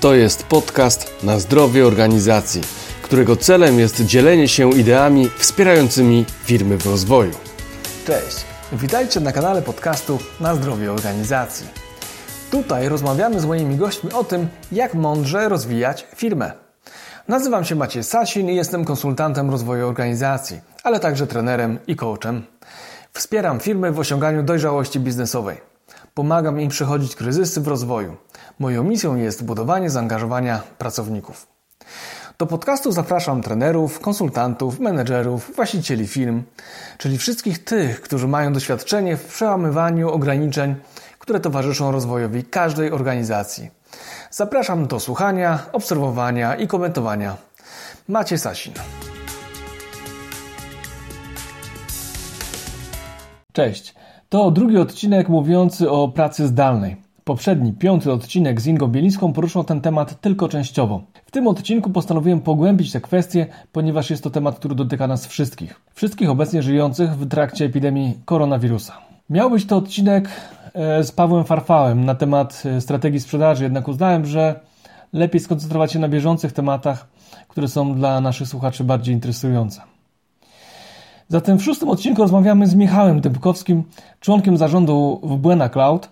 To jest podcast na zdrowie organizacji, którego celem jest dzielenie się ideami wspierającymi firmy w rozwoju. Cześć, witajcie na kanale podcastu na zdrowie organizacji. Tutaj rozmawiamy z moimi gośćmi o tym, jak mądrze rozwijać firmę. Nazywam się Maciej Sasin i jestem konsultantem rozwoju organizacji, ale także trenerem i coachem. Wspieram firmy w osiąganiu dojrzałości biznesowej. Pomagam im przechodzić kryzysy w rozwoju. Moją misją jest budowanie zaangażowania pracowników. Do podcastu zapraszam trenerów, konsultantów, menedżerów, właścicieli firm, czyli wszystkich tych, którzy mają doświadczenie w przełamywaniu ograniczeń, które towarzyszą rozwojowi każdej organizacji. Zapraszam do słuchania, obserwowania i komentowania. Macie Sasin. Cześć. To drugi odcinek mówiący o pracy zdalnej. Poprzedni, piąty odcinek z Ingą Bielińską poruszał ten temat tylko częściowo. W tym odcinku postanowiłem pogłębić tę kwestię, ponieważ jest to temat, który dotyka nas wszystkich. Wszystkich obecnie żyjących w trakcie epidemii koronawirusa. Miał być to odcinek e, z Pawłem Farfałem na temat e, strategii sprzedaży, jednak uznałem, że lepiej skoncentrować się na bieżących tematach, które są dla naszych słuchaczy bardziej interesujące. Zatem w szóstym odcinku rozmawiamy z Michałem Dębkowskim, członkiem zarządu w Buena Cloud,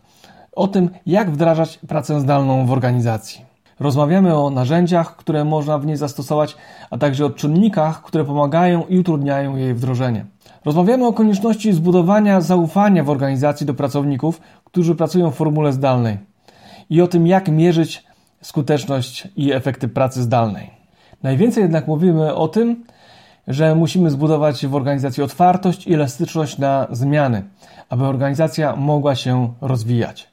o tym, jak wdrażać pracę zdalną w organizacji. Rozmawiamy o narzędziach, które można w niej zastosować, a także o czynnikach, które pomagają i utrudniają jej wdrożenie. Rozmawiamy o konieczności zbudowania zaufania w organizacji do pracowników, którzy pracują w formule zdalnej i o tym, jak mierzyć skuteczność i efekty pracy zdalnej. Najwięcej jednak mówimy o tym, że musimy zbudować w organizacji otwartość i elastyczność na zmiany, aby organizacja mogła się rozwijać.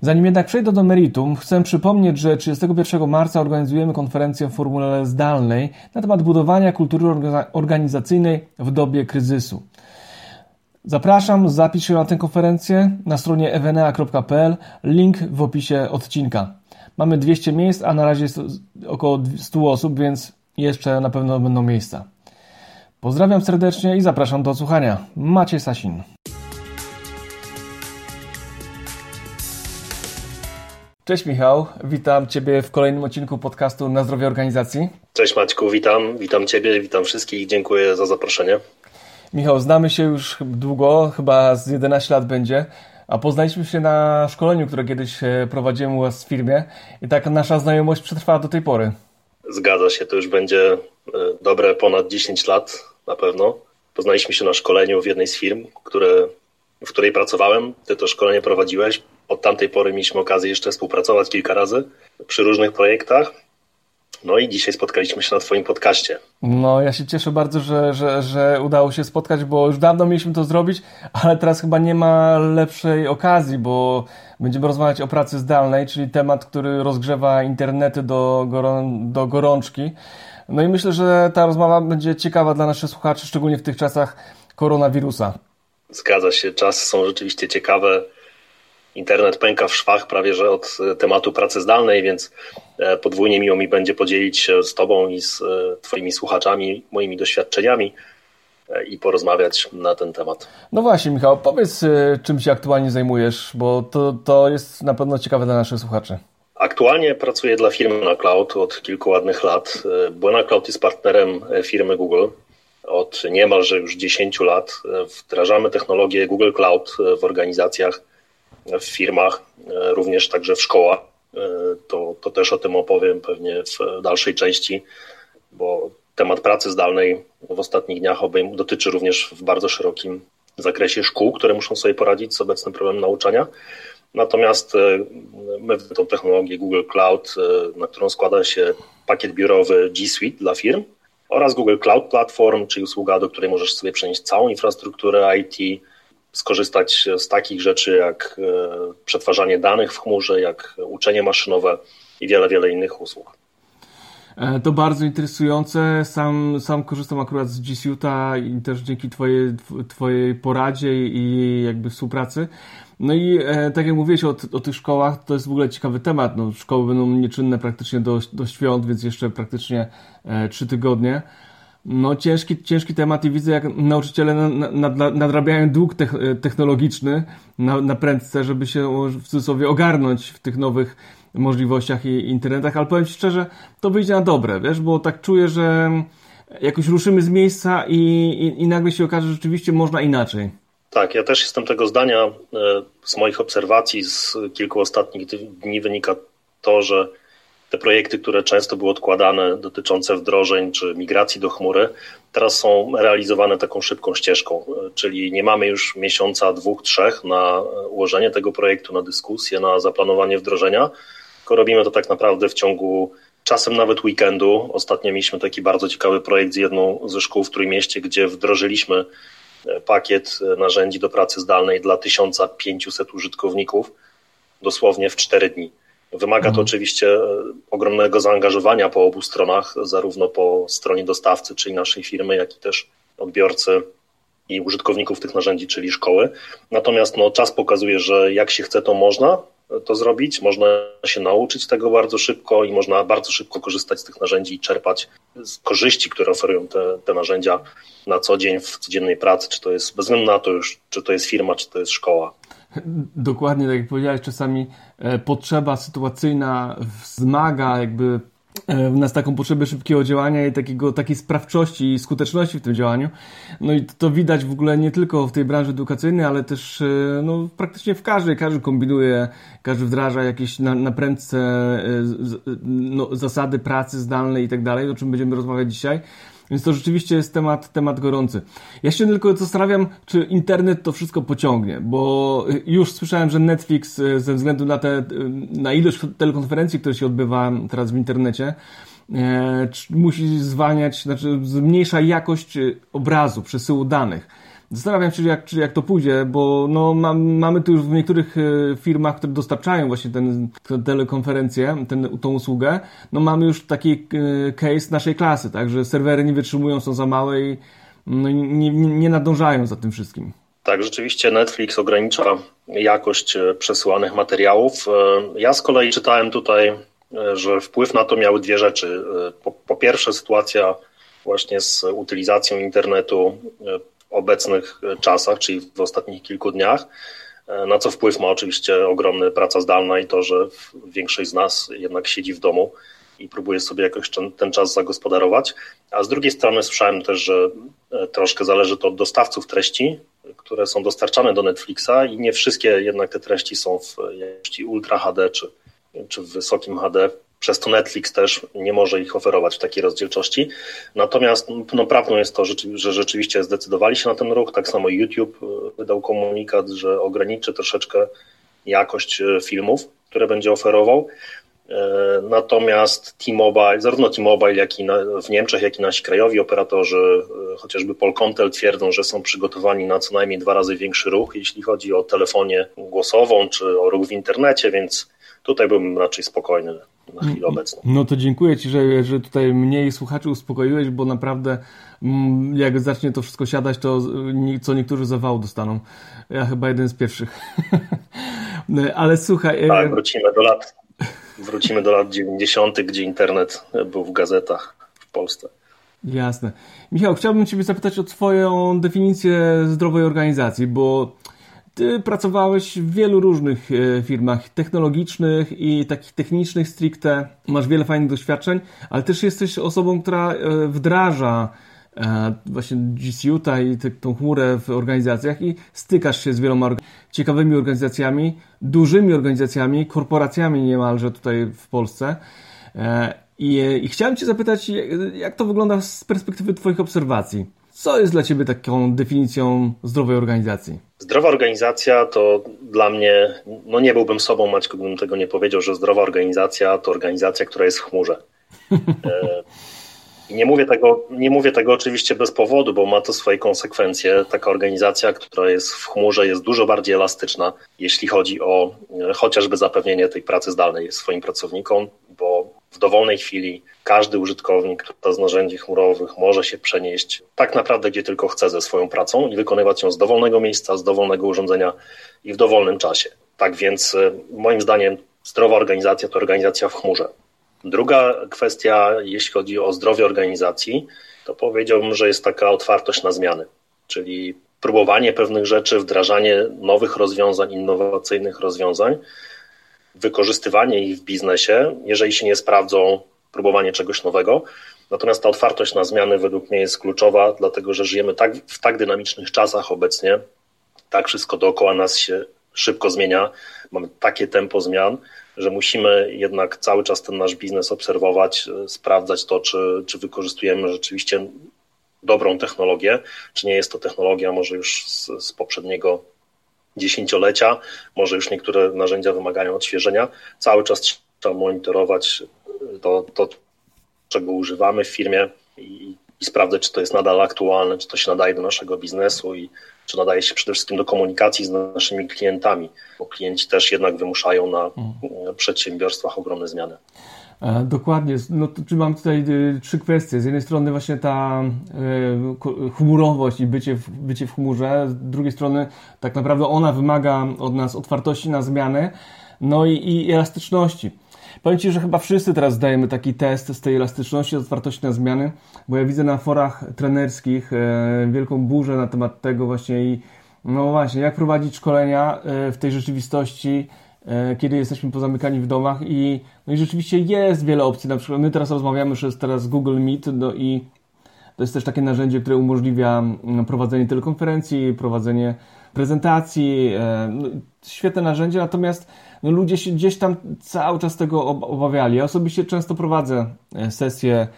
Zanim jednak przejdę do meritum, chcę przypomnieć, że 31 marca organizujemy konferencję w formule zdalnej na temat budowania kultury organizacyjnej w dobie kryzysu. Zapraszam, zapisz się na tę konferencję na stronie evenea.pl, link w opisie odcinka. Mamy 200 miejsc, a na razie jest około 100 osób, więc jeszcze na pewno będą miejsca. Pozdrawiam serdecznie i zapraszam do słuchania. Macie Sasin. Cześć Michał, witam Ciebie w kolejnym odcinku podcastu Na Zdrowie Organizacji. Cześć Maćku, witam, witam Ciebie, witam wszystkich, dziękuję za zaproszenie. Michał, znamy się już długo, chyba z 11 lat będzie, a poznaliśmy się na szkoleniu, które kiedyś e, prowadziłem u Was w firmie i tak nasza znajomość przetrwała do tej pory. Zgadza się, to już będzie e, dobre ponad 10 lat na pewno. Poznaliśmy się na szkoleniu w jednej z firm, które, w której pracowałem. Ty to szkolenie prowadziłeś. Od tamtej pory mieliśmy okazję jeszcze współpracować kilka razy przy różnych projektach. No i dzisiaj spotkaliśmy się na Twoim podcaście. No, ja się cieszę bardzo, że, że, że udało się spotkać, bo już dawno mieliśmy to zrobić, ale teraz chyba nie ma lepszej okazji, bo będziemy rozmawiać o pracy zdalnej, czyli temat, który rozgrzewa internety do, gorą, do gorączki. No i myślę, że ta rozmowa będzie ciekawa dla naszych słuchaczy, szczególnie w tych czasach koronawirusa. Zgadza się, czasy są rzeczywiście ciekawe internet pęka w szwach prawie że od e, tematu pracy zdalnej, więc e, podwójnie miło mi będzie podzielić się z Tobą i z e, Twoimi słuchaczami moimi doświadczeniami i porozmawiać na ten temat. No właśnie, Michał, powiedz, czym się aktualnie zajmujesz, bo to, to jest na pewno ciekawe dla naszych słuchaczy. Aktualnie pracuję dla firmy na Cloud od kilku ładnych lat. Buena Cloud jest partnerem firmy Google. Od niemalże już 10 lat wdrażamy technologię Google Cloud w organizacjach w firmach, e, również także w szkołach. E, to, to też o tym opowiem pewnie w dalszej części, bo temat pracy zdalnej w ostatnich dniach obejm dotyczy również w bardzo szerokim zakresie szkół, które muszą sobie poradzić z obecnym problemem nauczania. Natomiast e, my w tą technologię Google Cloud, na którą składa się pakiet biurowy G Suite dla firm oraz Google Cloud Platform, czyli usługa, do której możesz sobie przenieść całą infrastrukturę IT, skorzystać z takich rzeczy jak e, przetwarzanie danych w chmurze, jak uczenie maszynowe i wiele, wiele innych usług. E, to bardzo interesujące. Sam, sam korzystam akurat z G Suite'a i też dzięki twojej, twojej poradzie i jakby współpracy. No i e, tak jak mówiłeś o, o tych szkołach, to jest w ogóle ciekawy temat. No, szkoły będą nieczynne praktycznie do, do świąt, więc jeszcze praktycznie e, trzy tygodnie. No ciężki, ciężki temat i widzę jak nauczyciele nadrabiają dług technologiczny na, na prędce, żeby się w cudzysłowie ogarnąć w tych nowych możliwościach i internetach, ale powiem Ci szczerze, to wyjdzie na dobre, wiesz, bo tak czuję, że jakoś ruszymy z miejsca i, i, i nagle się okaże, że rzeczywiście można inaczej. Tak, ja też jestem tego zdania. E, z moich obserwacji z kilku ostatnich dni wynika to, że te projekty, które często były odkładane, dotyczące wdrożeń czy migracji do chmury, teraz są realizowane taką szybką ścieżką, czyli nie mamy już miesiąca, dwóch, trzech na ułożenie tego projektu, na dyskusję, na zaplanowanie wdrożenia, tylko robimy to tak naprawdę w ciągu czasem nawet weekendu. Ostatnio mieliśmy taki bardzo ciekawy projekt z jedną ze szkół w Trójmieście, gdzie wdrożyliśmy e, pakiet e, narzędzi do pracy zdalnej dla 1500 użytkowników dosłownie w 4 dni. Wymaga to mhm. oczywiście e, ogromnego zaangażowania po obu stronach, zarówno po stronie dostawcy, czyli naszej firmy, jak i też odbiorcy i użytkowników tych narzędzi, czyli szkoły. Natomiast no, czas pokazuje, że jak się chce, to można to zrobić, można się nauczyć tego bardzo szybko i można bardzo szybko korzystać z tych narzędzi i czerpać z korzyści, które oferują te, te narzędzia na co dzień w codziennej pracy, czy to jest bez względu na to już, czy to jest firma, czy to jest szkoła. Dokładnie tak jak powiedziałeś, czasami e, potrzeba sytuacyjna wzmaga jakby E, w nas taką potrzebę szybkiego działania i takiego, takiej sprawczości i skuteczności w tym działaniu. No i to widać w ogóle nie tylko w tej branży edukacyjnej, ale też e, no, praktycznie w każdej. Każdy kombinuje, każdy wdraża jakieś na, na prędce no, zasady pracy zdalnej i tak dalej, o czym będziemy rozmawiać dzisiaj. Więc to rzeczywiście jest temat, temat gorący. Ja się tylko zastanawiam, czy internet to wszystko pociągnie, bo już słyszałem, że Netflix e, ze względu na, te, e, na ilość telekonferencji, które się odbywa teraz w internecie, e, musi zwalniać, znaczy zmniejsza jakość obrazu, przesyłu danych. Zastanawiam się, jak, jak to pójdzie, bo no, mamy tu już w niektórych e, firmach, które dostarczają właśnie ten, tę telekonferencję, ten, tą usługę, no mamy już taki e, case naszej klasy, tak, że serwery nie wytrzymują, są za małe i no, nie, nie, nadążają za tym wszystkim. Tak, rzeczywiście Netflix ogranicza jakość e, przesyłanych materiałów. Ja z kolei czytałem tutaj, że wpływ na to miały dwie rzeczy. Po, po pierwsze, sytuacja właśnie z utylizacją internetu obecnych czasach, czyli w ostatnich kilku dniach, e, na co wpływ ma oczywiście ogromny praca zdalna i to, że większość z nas jednak siedzi w domu i próbuje sobie jakoś ten czas zagospodarować. A z drugiej strony słyszałem też, że e, troszkę zależy to od dostawców treści, które są dostarczane do Netflixa i nie wszystkie jednak te treści są w jakości Ultra HD czy, czy w wysokim HD przez to Netflix też nie może ich oferować w takiej rozdzielczości. Natomiast no, prawdą jest to, że rzeczywiście zdecydowali się na ten ruch. Tak samo YouTube e, wydał komunikat, że ograniczy troszeczkę jakość e, filmów, które będzie oferował. E, natomiast T-Mobile, zarówno T-Mobile, jak i na, w Niemczech, jak i nasi krajowi operatorzy, chociażby Polkomtel twierdzą, że są przygotowani na co najmniej dwa razy większy ruch, jeśli chodzi o telefonię głosową czy o ruch w internecie, więc tutaj byłbym raczej spokojny na chwilę obecną. No to dziękuję Ci, że, że tutaj mniej słuchaczy uspokoiłeś, bo naprawdę mm, jak zacznie to wszystko siadać, to co niektórzy zawału dostaną. Ja chyba jeden z pierwszych. Ale słuchaj... E, tak, wrócimy do lat wrócimy do lat 90., gdzie internet był w gazetach w Polsce. Jasne. Michał, chciałbym Ciebie zapytać o Twoją definicję zdrowej organizacji, bo ty pracowałeś w wielu różnych e, firmach technologicznych i takich technicznych stricte. Masz wiele fajnych doświadczeń, ale też jesteś osobą, która e, wdraża e, właśnie GCU i tą chmurę w organizacjach i stykasz się z wieloma ciekawymi organizacjami, dużymi organizacjami, korporacjami niemalże tutaj w Polsce. I, i chciałem Cię zapytać, jak to wygląda z perspektywy Twoich obserwacji? Co jest dla Ciebie taką definicją zdrowej organizacji? Zdrowa organizacja to dla mnie, no nie byłbym sobą, Maćku, gdybym tego nie powiedział, że zdrowa organizacja to organizacja, która jest w chmurze. E, I nie mówię, tego, nie mówię tego oczywiście bez powodu, bo ma to swoje konsekwencje. Taka organizacja, która jest w chmurze, jest dużo bardziej elastyczna, jeśli chodzi o e, chociażby zapewnienie tej pracy zdalnej swoim pracownikom, w dowolnej chwili każdy użytkownik z narzędzi chmurowych może się przenieść tak naprawdę gdzie tylko chce ze swoją pracą i wykonywać ją z dowolnego miejsca, z dowolnego urządzenia i w dowolnym czasie. Tak więc e, moim zdaniem zdrowa organizacja to organizacja w chmurze. Druga kwestia, jeśli chodzi o zdrowie organizacji, to powiedziałbym, że jest taka otwartość na zmiany, czyli próbowanie pewnych rzeczy, wdrażanie nowych rozwiązań, innowacyjnych rozwiązań, wykorzystywanie ich w biznesie, jeżeli się nie sprawdzą, próbowanie czegoś nowego. Natomiast ta otwartość na zmiany według mnie jest kluczowa, dlatego że żyjemy tak, w tak dynamicznych czasach obecnie, tak wszystko dookoła nas się szybko zmienia, mamy takie tempo zmian, że musimy jednak cały czas ten nasz biznes obserwować, sprawdzać to, czy, czy wykorzystujemy rzeczywiście dobrą technologię, czy nie jest to technologia może już z, z poprzedniego dziesięciolecia, może już niektóre narzędzia wymagają odświeżenia. Cały czas trzeba monitorować to, to czego używamy w firmie i, i sprawdzać, czy to jest nadal aktualne, czy to się nadaje do naszego biznesu i czy nadaje się przede wszystkim do komunikacji z naszymi klientami, bo klienci też jednak wymuszają na mhm. przedsiębiorstwach ogromne zmiany. E, dokładnie. No to, czy mam tutaj y, trzy kwestie. Z jednej strony właśnie ta y, chmurowość i bycie w, bycie w chmurze, z drugiej strony tak naprawdę ona wymaga od nas otwartości na zmiany, no i, i elastyczności. Powiem Ci, że chyba wszyscy teraz zdajemy taki test z tej elastyczności, otwartości na zmiany, bo ja widzę na forach trenerskich e, wielką burzę na temat tego właśnie i no właśnie, jak prowadzić szkolenia w tej rzeczywistości, E, kiedy jesteśmy pozamykani w domach i, no i rzeczywiście jest wiele opcji. Na przykład my teraz rozmawiamy przez teraz Google Meet no i to jest też takie narzędzie, które umożliwia no, prowadzenie telekonferencji, prowadzenie prezentacji. E, no, świetne narzędzie, natomiast no, ludzie się gdzieś tam cały czas tego obawiali. Ja osobiście często prowadzę e, sesje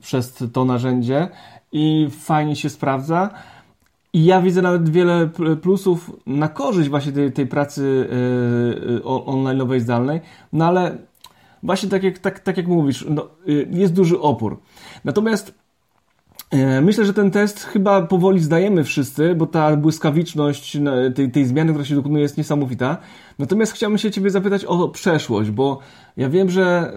przez to narzędzie i fajnie się sprawdza. I ja widzę nawet wiele plusów na korzyść właśnie tej, tej pracy yy, online'owej, zdalnej, no ale właśnie tak jak, tak, tak jak mówisz, no, yy, jest duży opór. Natomiast yy, myślę, że ten test chyba powoli zdajemy wszyscy, bo ta błyskawiczność tej, tej zmiany, która się dokonuje jest niesamowita. Natomiast chciałbym się Ciebie zapytać o przeszłość, bo ja wiem, że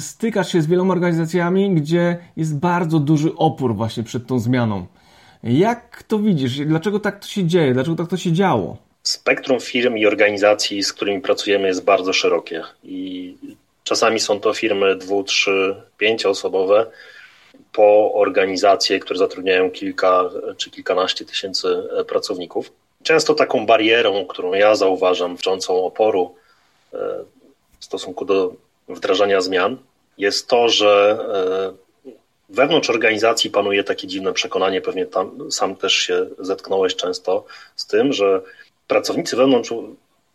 stykasz się z wieloma organizacjami, gdzie jest bardzo duży opór właśnie przed tą zmianą. Jak to widzisz? Dlaczego tak to się dzieje? Dlaczego tak to się działo? Spektrum firm i organizacji, z którymi pracujemy, jest bardzo szerokie i czasami są to firmy dwu, trzy, pięcioosobowe, po organizacje, które zatrudniają kilka czy kilkanaście tysięcy pracowników. Często taką barierą, którą ja zauważam, wrzącą oporu e, w stosunku do wdrażania zmian, jest to, że e, Wewnątrz organizacji panuje takie dziwne przekonanie, pewnie tam sam też się zetknąłeś często z tym, że pracownicy wewnątrz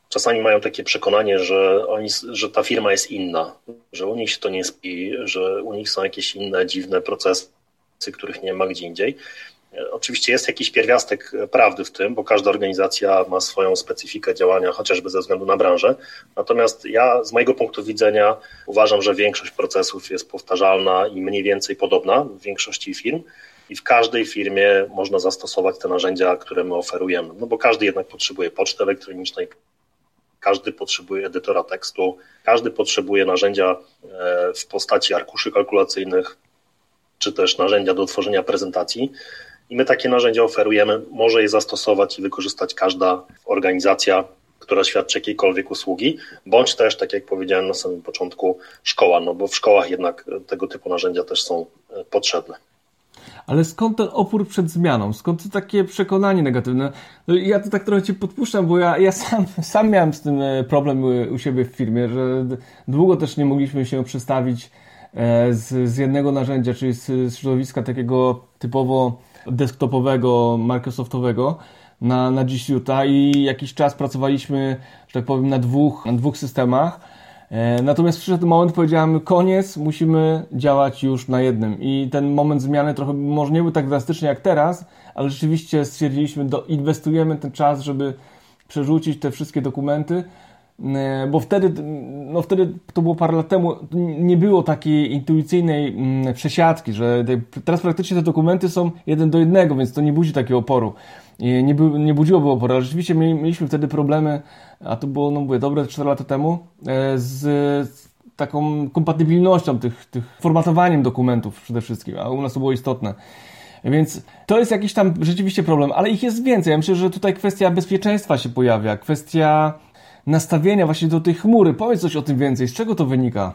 czasami mają takie przekonanie, że, oni, że ta firma jest inna, że u nich się to nie spi, że u nich są jakieś inne dziwne procesy, których nie ma gdzie indziej. Oczywiście jest jakiś pierwiastek prawdy w tym, bo każda organizacja ma swoją specyfikę działania, chociażby ze względu na branżę. Natomiast ja z mojego punktu widzenia uważam, że większość procesów jest powtarzalna i mniej więcej podobna w większości firm. I w każdej firmie można zastosować te narzędzia, które my oferujemy. No bo każdy jednak potrzebuje poczty elektronicznej, każdy potrzebuje edytora tekstu, każdy potrzebuje narzędzia e, w postaci arkuszy kalkulacyjnych, czy też narzędzia do tworzenia prezentacji. I my takie narzędzia oferujemy. Może je zastosować i wykorzystać każda organizacja, która świadczy jakiejkolwiek usługi, bądź też, tak jak powiedziałem na samym początku, szkoła, no bo w szkołach jednak tego typu narzędzia też są e, potrzebne. Ale skąd ten opór przed zmianą? Skąd to takie przekonanie negatywne? No ja to tak trochę Ci podpuszczam, bo ja, ja sam, sam miałem z tym e, problem u siebie w firmie, że długo też nie mogliśmy się przestawić e, z, z jednego narzędzia, czyli z, z środowiska takiego typowo desktopowego, Microsoftowego na, na G Suite'a i jakiś czas pracowaliśmy, że tak powiem, na dwóch, na dwóch systemach. E, natomiast przyszedł moment, powiedziałem, koniec, musimy działać już na jednym. I ten moment zmiany trochę może nie był tak drastyczny jak teraz, ale rzeczywiście stwierdziliśmy, do, inwestujemy ten czas, żeby przerzucić te wszystkie dokumenty bo wtedy, no wtedy to było parę lat temu, nie było takiej intuicyjnej mm, przesiadki, że teraz praktycznie te dokumenty są jeden do jednego, więc to nie budzi takiego oporu. Nie, bu, nie budziłoby oporu, ale rzeczywiście mieliśmy wtedy problemy, a to było, no mówię, dobre 4 lata temu, e, z taką kompatybilnością tych, tych formatowaniem dokumentów przede wszystkim, a u nas to było istotne. Więc to jest jakiś tam rzeczywiście problem, ale ich jest więcej. Ja myślę, że tutaj kwestia bezpieczeństwa się pojawia, kwestia nastawienia właśnie do tej chmury. Powiedz coś o tym więcej. Z czego to wynika?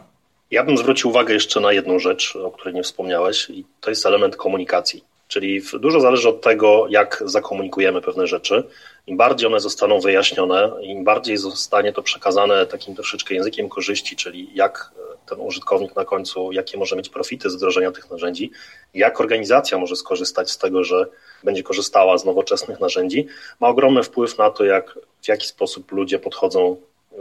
Ja bym zwrócił uwagę jeszcze na jedną rzecz, o której nie wspomniałeś, i to jest element komunikacji. Czyli dużo zależy od tego, jak zakomunikujemy pewne rzeczy. im bardziej one zostaną wyjaśnione, im bardziej zostanie to przekazane takim troszeczkę językiem korzyści, czyli jak ten użytkownik na końcu, jakie może mieć profity z wdrożenia tych narzędzi, jak organizacja może skorzystać z tego, że będzie korzystała z nowoczesnych narzędzi, ma ogromny wpływ na to, jak, w jaki sposób ludzie podchodzą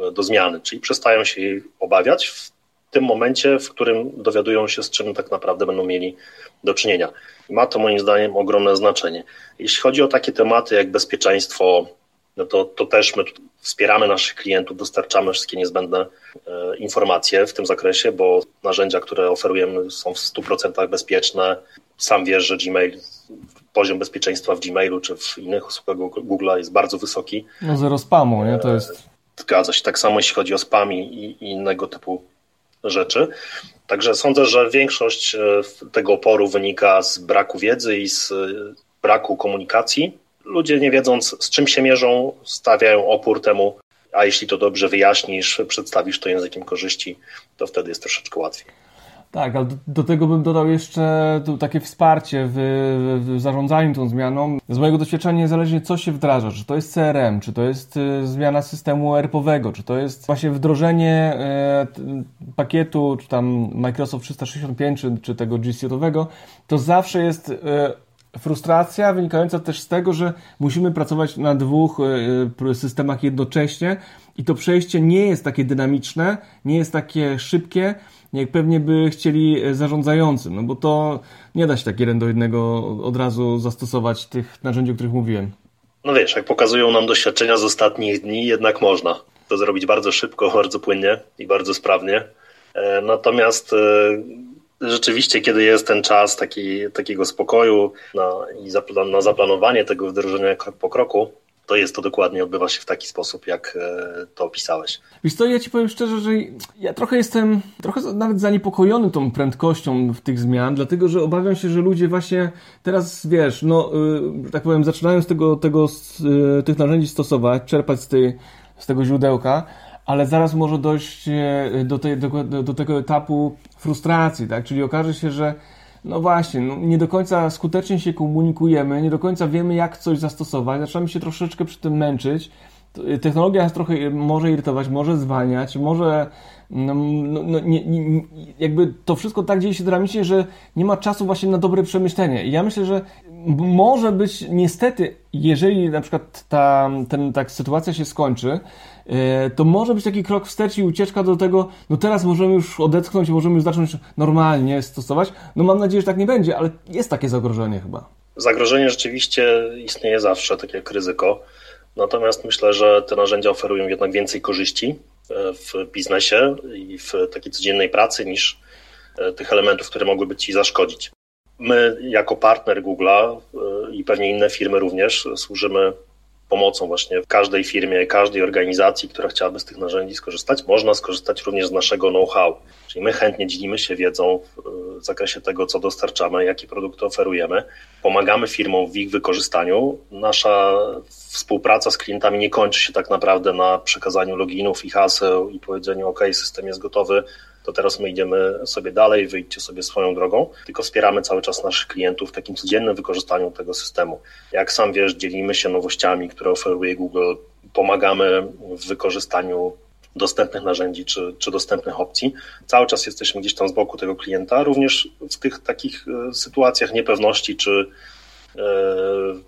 e, do zmiany, czyli przestają się jej obawiać w tym momencie, w którym dowiadują się, z czym tak naprawdę będą mieli do czynienia. I ma to moim zdaniem ogromne znaczenie. Jeśli chodzi o takie tematy jak bezpieczeństwo, no to, to też my wspieramy naszych klientów, dostarczamy wszystkie niezbędne e, informacje w tym zakresie, bo narzędzia, które oferujemy są w 100% bezpieczne. Sam wiesz, że Gmail, poziom bezpieczeństwa w Gmailu czy w innych usługach Google'a jest bardzo wysoki. No zero spamu, nie? To jest... Zgadza się. Tak samo jeśli chodzi o spam i, i innego typu rzeczy. Także sądzę, że większość e, tego oporu wynika z braku wiedzy i z braku komunikacji ludzie nie wiedząc z czym się mierzą, stawiają opór temu, a jeśli to dobrze wyjaśnisz, przedstawisz to językiem korzyści, to wtedy jest troszeczkę łatwiej. Tak, ale do, do, tego bym dodał jeszcze takie wsparcie w, w, zarządzaniu tą zmianą. Z mojego doświadczenia niezależnie co się wdraża, czy to jest CRM, czy to jest y, zmiana systemu ERP-owego, czy to jest właśnie wdrożenie y, pakietu, czy tam Microsoft 365, czy, czy tego G Suite'owego, to zawsze jest y, frustracja wynikająca też z tego, że musimy pracować na dwóch e, e, systemach jednocześnie i to przejście nie jest takie dynamiczne, nie jest takie szybkie, jak pewnie by chcieli e, zarządzający, no bo to nie da się tak jeden do jednego od razu zastosować tych narzędzi, o których mówiłem. No wiesz, jak pokazują nam doświadczenia z ostatnich dni, jednak można to zrobić bardzo szybko, bardzo płynnie i bardzo sprawnie. Natomiast rzeczywiście, kiedy jest ten czas taki, takiego spokoju na, i zaplan na zaplanowanie tego wdrożenia krok po kroku, to jest to dokładnie, odbywa się w taki sposób, jak e, to opisałeś. Wiesz co, ja Ci powiem szczerze, że ja trochę jestem, trochę nawet zaniepokojony tą prędkością w tych zmian, dlatego, że obawiam się, że ludzie właśnie teraz, wiesz, no, y, tak powiem, zaczynają z tego, tego, y, tych narzędzi stosować, czerpać z, tej, z tego źródełka, ale zaraz może dojść e, do, tej, do, do, tego etapu frustracji, tak? Czyli okaże się, że no właśnie, no nie do końca skutecznie się komunikujemy, nie do końca wiemy, jak coś zastosować, zaczynamy się troszeczkę przy tym męczyć. Technologia nas trochę może irytować, może zwalniać, może no, no, no nie, nie, jakby to wszystko tak dzieje się dynamicznie, że nie ma czasu właśnie na dobre przemyślenie. I ja myślę, że może być niestety, jeżeli na przykład ta, ten, ta sytuacja się skończy, e, to może być taki krok wstecz i ucieczka do tego, no teraz możemy już odetchnąć, możemy już zacząć normalnie stosować. No mam nadzieję, że tak nie będzie, ale jest takie zagrożenie chyba. Zagrożenie rzeczywiście istnieje zawsze, tak jak ryzyko. Natomiast myślę, że te narzędzia oferują jednak więcej korzyści w biznesie i w takiej codziennej pracy niż e, tych elementów, które mogłyby ci zaszkodzić. My, jako partner Google'a e, i pewnie inne firmy również, służymy pomocą właśnie w każdej firmie, każdej organizacji, która chciałaby z tych narzędzi skorzystać. Można skorzystać również z naszego know-how, czyli my chętnie dzielimy się wiedzą w zakresie tego, co dostarczamy, jakie produkty oferujemy. Pomagamy firmom w ich wykorzystaniu. Nasza współpraca z klientami nie kończy się tak naprawdę na przekazaniu loginów i haseł i powiedzeniu OK, system jest gotowy, to teraz my idziemy sobie dalej, wyjdźcie sobie swoją drogą, tylko wspieramy cały czas naszych klientów w takim codziennym wykorzystaniu tego systemu. Jak sam wiesz, dzielimy się nowościami, które oferuje Google, pomagamy w wykorzystaniu dostępnych narzędzi czy, czy dostępnych opcji. Cały czas jesteśmy gdzieś tam z boku tego klienta, również w tych takich e, sytuacjach niepewności czy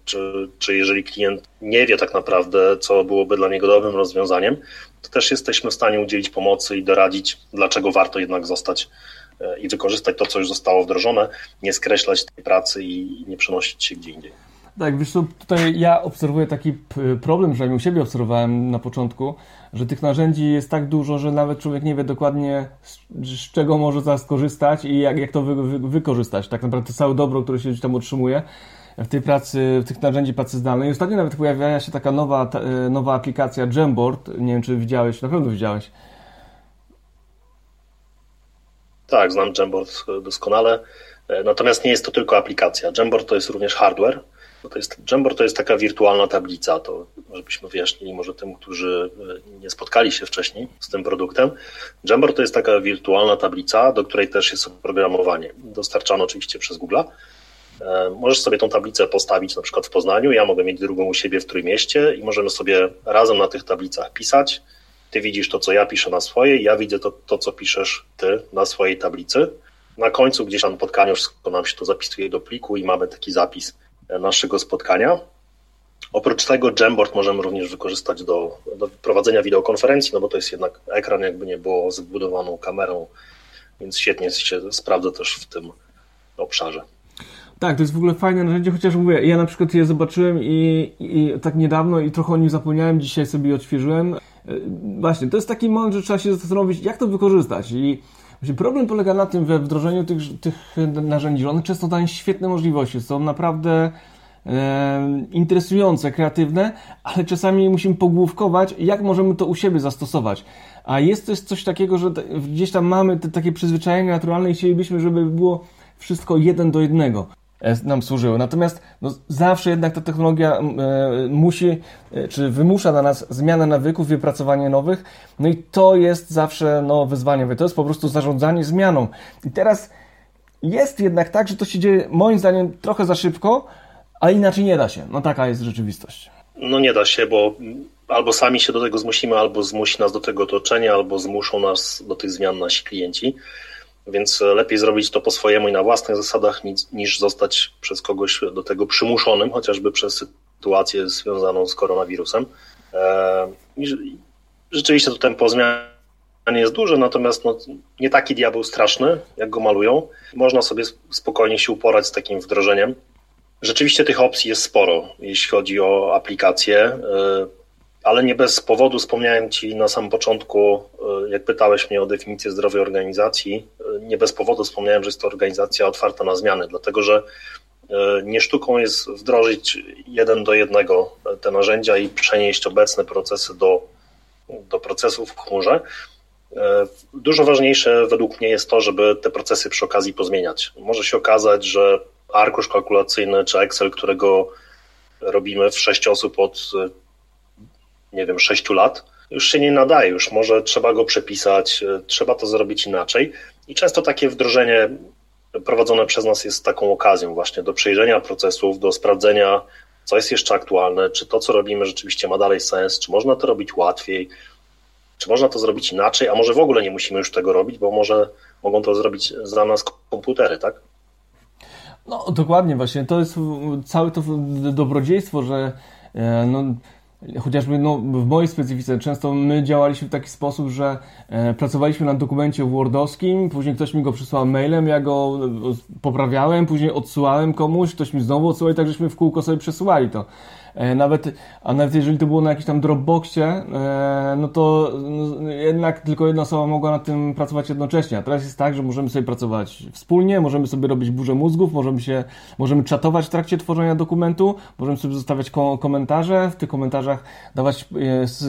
czy, czy jeżeli klient nie wie tak naprawdę, co byłoby dla niego dobrym rozwiązaniem, to też jesteśmy w stanie udzielić pomocy i doradzić, dlaczego warto jednak zostać e, i wykorzystać to, co już zostało wdrożone, nie skreślać tej pracy i nie przenosić się gdzie indziej. Tak, wiesz tutaj ja obserwuję taki problem, że u siebie obserwowałem na początku, że tych narzędzi jest tak dużo, że nawet człowiek nie wie dokładnie z, z czego może zaraz skorzystać i jak, jak to wy, wy, wykorzystać. Tak naprawdę to całe dobro, które się gdzieś tam utrzymuje w tej pracy, w tych narzędzi pracy zdalnej. Ostatnio nawet pojawiała się taka nowa, e, nowa aplikacja Jamboard. Nie wiem, czy widziałeś, na pewno widziałeś. Tak, znam Jamboard doskonale. E, natomiast nie jest to tylko aplikacja. Jamboard to jest również hardware. To jest, Jamboard to jest taka wirtualna tablica, to żebyśmy wyjaśnili może tym, którzy e, nie spotkali się wcześniej z tym produktem. Jamboard to jest taka wirtualna tablica, do której też jest oprogramowanie. Dostarczane oczywiście przez Google Możesz sobie tą tablicę postawić na przykład w Poznaniu, ja mogę mieć drugą u siebie w Trójmieście i możemy sobie razem na tych tablicach pisać. Ty widzisz to, co ja piszę na swojej, ja widzę to, to co piszesz ty na swojej tablicy. Na końcu gdzieś tam spotkania wszystko nam się to zapisuje do pliku i mamy taki zapis naszego spotkania. Oprócz tego Jamboard możemy również wykorzystać do, do prowadzenia wideokonferencji, no bo to jest jednak ekran jakby nie było z wbudowaną kamerą, więc świetnie się sprawdza też w tym obszarze. Tak, to jest w ogóle fajne narzędzie, chociaż mówię, ja na przykład je zobaczyłem i, i tak niedawno i trochę o nim zapomniałem, dzisiaj sobie odświeżyłem. E, właśnie, to jest taki moment, że trzeba się zastanowić, jak to wykorzystać i problem polega na tym we wdrożeniu tych, tych narzędzi, one często dają świetne możliwości, są naprawdę e, interesujące, kreatywne, ale czasami musimy pogłówkować, jak możemy to u siebie zastosować. A jest też coś takiego, że gdzieś tam mamy te takie przyzwyczajenia naturalne i chcielibyśmy, żeby było wszystko jeden do jednego nam służyły. Natomiast no, zawsze jednak ta technologia e, musi, e, czy wymusza na nas zmianę nawyków, wypracowanie nowych, no i to jest zawsze no, wyzwanie. To jest po prostu zarządzanie zmianą. I teraz jest jednak tak, że to się dzieje moim zdaniem trochę za szybko, ale inaczej nie da się. No taka jest rzeczywistość. No nie da się, bo albo sami się do tego zmusimy, albo zmusi nas do tego otoczenie, albo zmuszą nas do tych zmian nasi klienci. Więc lepiej zrobić to po swojemu i na własnych zasadach, niż zostać przez kogoś do tego przymuszonym, chociażby przez sytuację związaną z koronawirusem. E, rzeczywiście to tempo zmian jest duże, natomiast no, nie taki diabeł straszny, jak go malują. Można sobie spokojnie się uporać z takim wdrożeniem. Rzeczywiście tych opcji jest sporo, jeśli chodzi o aplikacje, e, ale nie bez powodu wspomniałem Ci na samym początku, e, jak pytałeś mnie o definicję zdrowej organizacji, e, nie bez powodu wspomniałem, że jest to organizacja otwarta na zmiany, dlatego że nie sztuką jest wdrożyć jeden do jednego te narzędzia i przenieść obecne procesy do, do procesów w chmurze. Dużo ważniejsze według mnie jest to, żeby te procesy przy okazji pozmieniać. Może się okazać, że arkusz kalkulacyjny czy Excel, którego robimy w sześć osób od nie wiem, sześciu lat, już się nie nadaje, już może trzeba go przepisać, trzeba to zrobić inaczej. I często takie wdrożenie prowadzone przez nas jest taką okazją właśnie do przejrzenia procesów, do sprawdzenia, co jest jeszcze aktualne, czy to, co robimy, rzeczywiście ma dalej sens, czy można to robić łatwiej, czy można to zrobić inaczej, a może w ogóle nie musimy już tego robić, bo może mogą to zrobić za nas komputery, tak? No dokładnie właśnie, to jest całe to dobrodziejstwo, że e, no, chociażby no, w mojej specyfice często my działaliśmy w taki sposób, że e, pracowaliśmy na dokumencie wordowskim, później ktoś mi go przysłał mailem, ja go e, poprawiałem, później odsyłałem komuś, ktoś mi znowu odsyłał i tak żeśmy w kółko sobie przesyłali to. E, nawet, a nawet jeżeli to było na jakimś tam Dropboxie, e, no to no, jednak tylko jedna osoba mogła nad tym pracować jednocześnie. A teraz jest tak, że możemy sobie pracować wspólnie, możemy sobie robić burzę mózgów, możemy się, możemy czatować w trakcie tworzenia dokumentu, możemy sobie zostawiać komentarze, w tych komentarzach dawać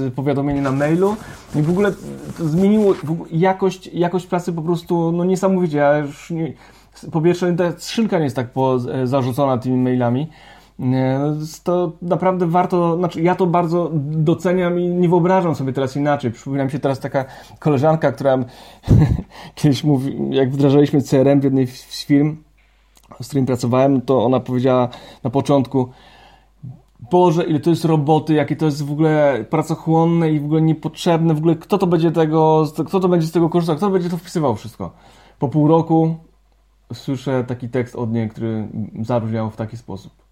e, powiadomienie na mailu i w ogóle zmieniło jakość, jakość pracy po prostu no niesamowicie. Ja już nie, po pierwsze, ta skrzynka nie jest tak zarzucona tymi mailami. No, to naprawdę warto, znaczy ja to bardzo doceniam i nie wyobrażam sobie teraz inaczej. Przypomina mi się teraz taka koleżanka, która kiedyś mówi, jak wdrażaliśmy CRM w jednej z firm, z którym pracowałem, to ona powiedziała na początku, Boże, ile to jest roboty, jakie to jest w ogóle pracochłonne i w ogóle niepotrzebne, w ogóle kto to będzie tego, kto to będzie z tego korzystał, kto będzie to wpisywał wszystko. Po pół roku słyszę taki tekst od niej, który zabrzmiał w taki sposób.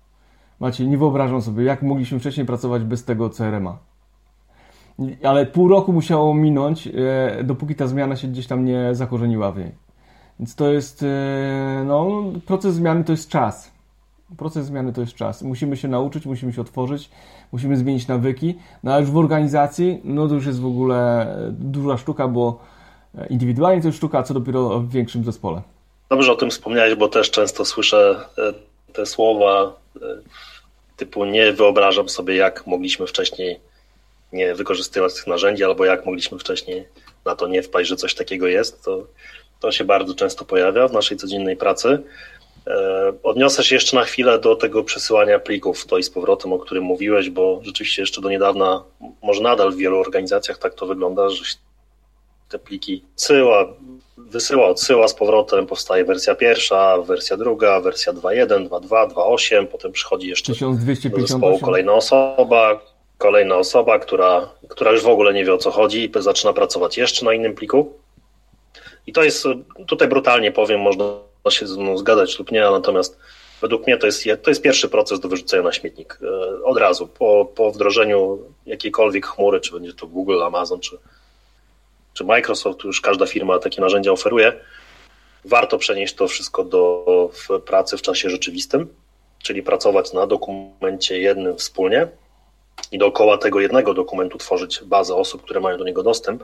Macie, nie wyobrażam sobie, jak mogliśmy wcześniej pracować bez tego CRM-a. Ale pół roku musiało minąć, e, dopóki ta zmiana się gdzieś tam nie zakorzeniła w niej. Więc to jest, e, no, proces zmiany to jest czas. Proces zmiany to jest czas. Musimy się nauczyć, musimy się otworzyć, musimy zmienić nawyki. No ale już w organizacji, no to już jest w ogóle duża sztuka, bo indywidualnie to jest sztuka, a co dopiero w większym zespole. Dobrze o tym wspomniałeś, bo też często słyszę e, te słowa typu nie wyobrażam sobie, jak mogliśmy wcześniej nie wykorzystywać tych narzędzi, albo jak mogliśmy wcześniej na to nie wpaść, że coś takiego jest, to, to się bardzo często pojawia w naszej codziennej pracy. E, odniosę się jeszcze na chwilę do tego przesyłania plików to i z powrotem, o którym mówiłeś, bo rzeczywiście jeszcze do niedawna, może nadal w wielu organizacjach tak to wygląda, że te pliki, syła, wysyła, odsyła z powrotem, powstaje wersja pierwsza, wersja druga, wersja 2.1, 2.2, 2.8, potem przychodzi jeszcze 1258. do zespołu kolejna osoba, kolejna osoba, która, która już w ogóle nie wie o co chodzi i zaczyna pracować jeszcze na innym pliku. I to jest, tutaj brutalnie powiem, można się ze mną zgadzać lub nie, natomiast według mnie to jest, to jest pierwszy proces do wyrzucenia na śmietnik. E, od razu, po, po wdrożeniu jakiejkolwiek chmury, czy będzie to Google, Amazon, czy, czy Microsoft, już każda firma takie narzędzia oferuje, warto przenieść to wszystko do w pracy w czasie rzeczywistym, czyli pracować na dokumencie jednym wspólnie i dookoła tego jednego dokumentu tworzyć bazę osób, które mają do niego dostęp,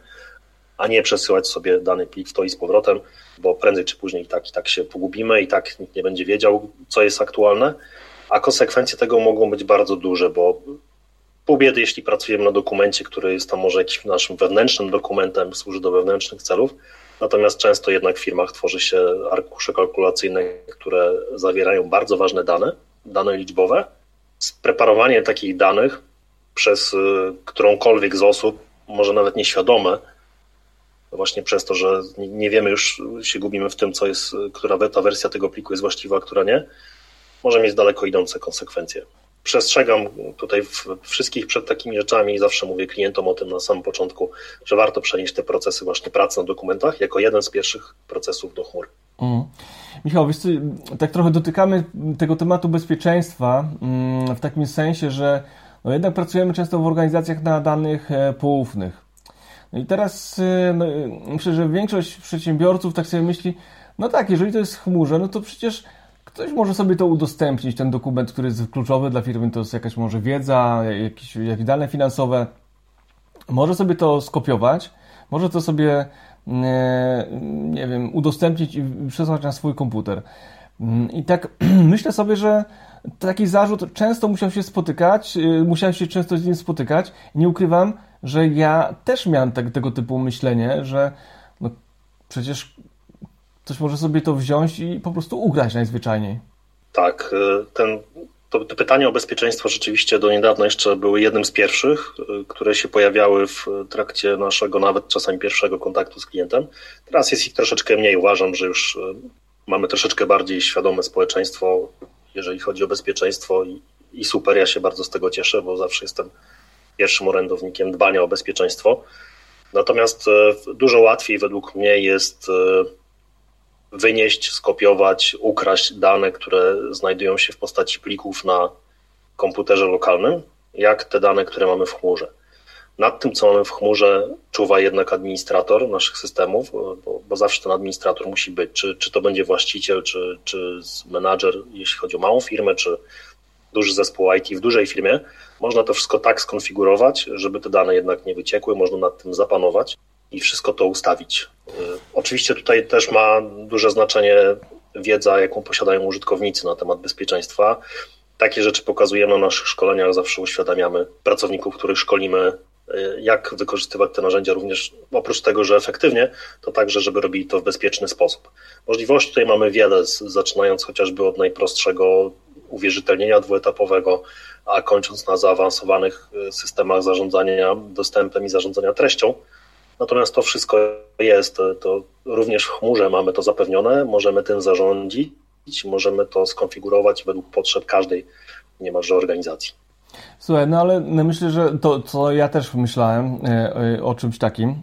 a nie przesyłać sobie dany plik w to i z powrotem, bo prędzej czy później i tak, i tak się pogubimy i tak nikt nie będzie wiedział, co jest aktualne, a konsekwencje tego mogą być bardzo duże, bo pół biedy, jeśli pracujemy na dokumencie, który jest tam może jakimś naszym wewnętrznym dokumentem, służy do wewnętrznych celów, natomiast często jednak w firmach tworzy się arkusze kalkulacyjne, które zawierają bardzo ważne dane, dane liczbowe. Spreparowanie takich danych przez y, którąkolwiek z osób, może nawet nieświadome, właśnie przez to, że nie wiemy już, się gubimy w tym, co jest, która ta wersja tego pliku jest właściwa, a która nie, może mieć daleko idące konsekwencje. Przestrzegam tutaj wszystkich przed takimi rzeczami i zawsze mówię klientom o tym na samym początku, że warto przenieść te procesy właśnie pracy na dokumentach jako jeden z pierwszych procesów do chmur. Mm. Michał, wiesz co, tak trochę dotykamy tego tematu bezpieczeństwa mm, w takim sensie, że no jednak pracujemy często w organizacjach na danych e, poufnych. No i teraz e, no, myślę, że większość przedsiębiorców tak sobie myśli, no tak, jeżeli to jest w chmurze, no to przecież ktoś może sobie to udostępnić, ten dokument, który jest kluczowy dla firmy, to jest jakaś może wiedza, jakieś, jakieś dane finansowe. Może sobie to skopiować, może to sobie, nie, nie wiem, udostępnić i przesłać na swój komputer. I tak myślę sobie, że taki zarzut często musiał się spotykać, y, musiałem się często z nim spotykać. Nie ukrywam, że ja też miałem tak, tego typu myślenie, że no, przecież ktoś może sobie to wziąć i po prostu ugrać najzwyczajniej. Tak, y, ten, to, to pytanie o bezpieczeństwo rzeczywiście do niedawna jeszcze były jednym z pierwszych, y, które się pojawiały w trakcie naszego nawet czasami pierwszego kontaktu z klientem. Teraz jest ich troszeczkę mniej. Uważam, że już mamy troszeczkę bardziej świadome społeczeństwo, jeżeli chodzi o bezpieczeństwo i, i super, ja się bardzo z tego cieszę, bo zawsze jestem pierwszym orędownikiem dbania o bezpieczeństwo. Natomiast dużo łatwiej według mnie jest wynieść, skopiować, ukraść dane, które znajdują się w postaci plików na komputerze lokalnym, jak te dane, które mamy w chmurze. Nad tym, co mamy w chmurze, czuwa jednak administrator naszych systemów, bo, bo zawsze ten administrator musi być. Czy, czy to będzie właściciel, czy, czy menadżer, jeśli chodzi o małą firmę, czy duży zespół IT w dużej firmie. Można to wszystko tak skonfigurować, żeby te dane jednak nie wyciekły, można nad tym zapanować i wszystko to ustawić. Y, oczywiście tutaj też ma duże znaczenie wiedza, jaką posiadają użytkownicy na temat bezpieczeństwa. Takie rzeczy pokazujemy na naszych szkoleniach, zawsze uświadamiamy pracowników, których szkolimy Y, jak wykorzystywać te narzędzia również oprócz tego, że efektywnie, to także, żeby robili to w bezpieczny sposób. Możliwości tutaj mamy wiele, zaczynając chociażby od najprostszego uwierzytelnienia dwuetapowego, a kończąc na zaawansowanych y, systemach zarządzania dostępem i zarządzania treścią. Natomiast to wszystko jest, to również w chmurze mamy to zapewnione, możemy tym zarządzić, możemy to skonfigurować według potrzeb każdej niemalże organizacji. Słuchaj, no ale myślę, że to, co ja też myślałem e, e, o czymś takim,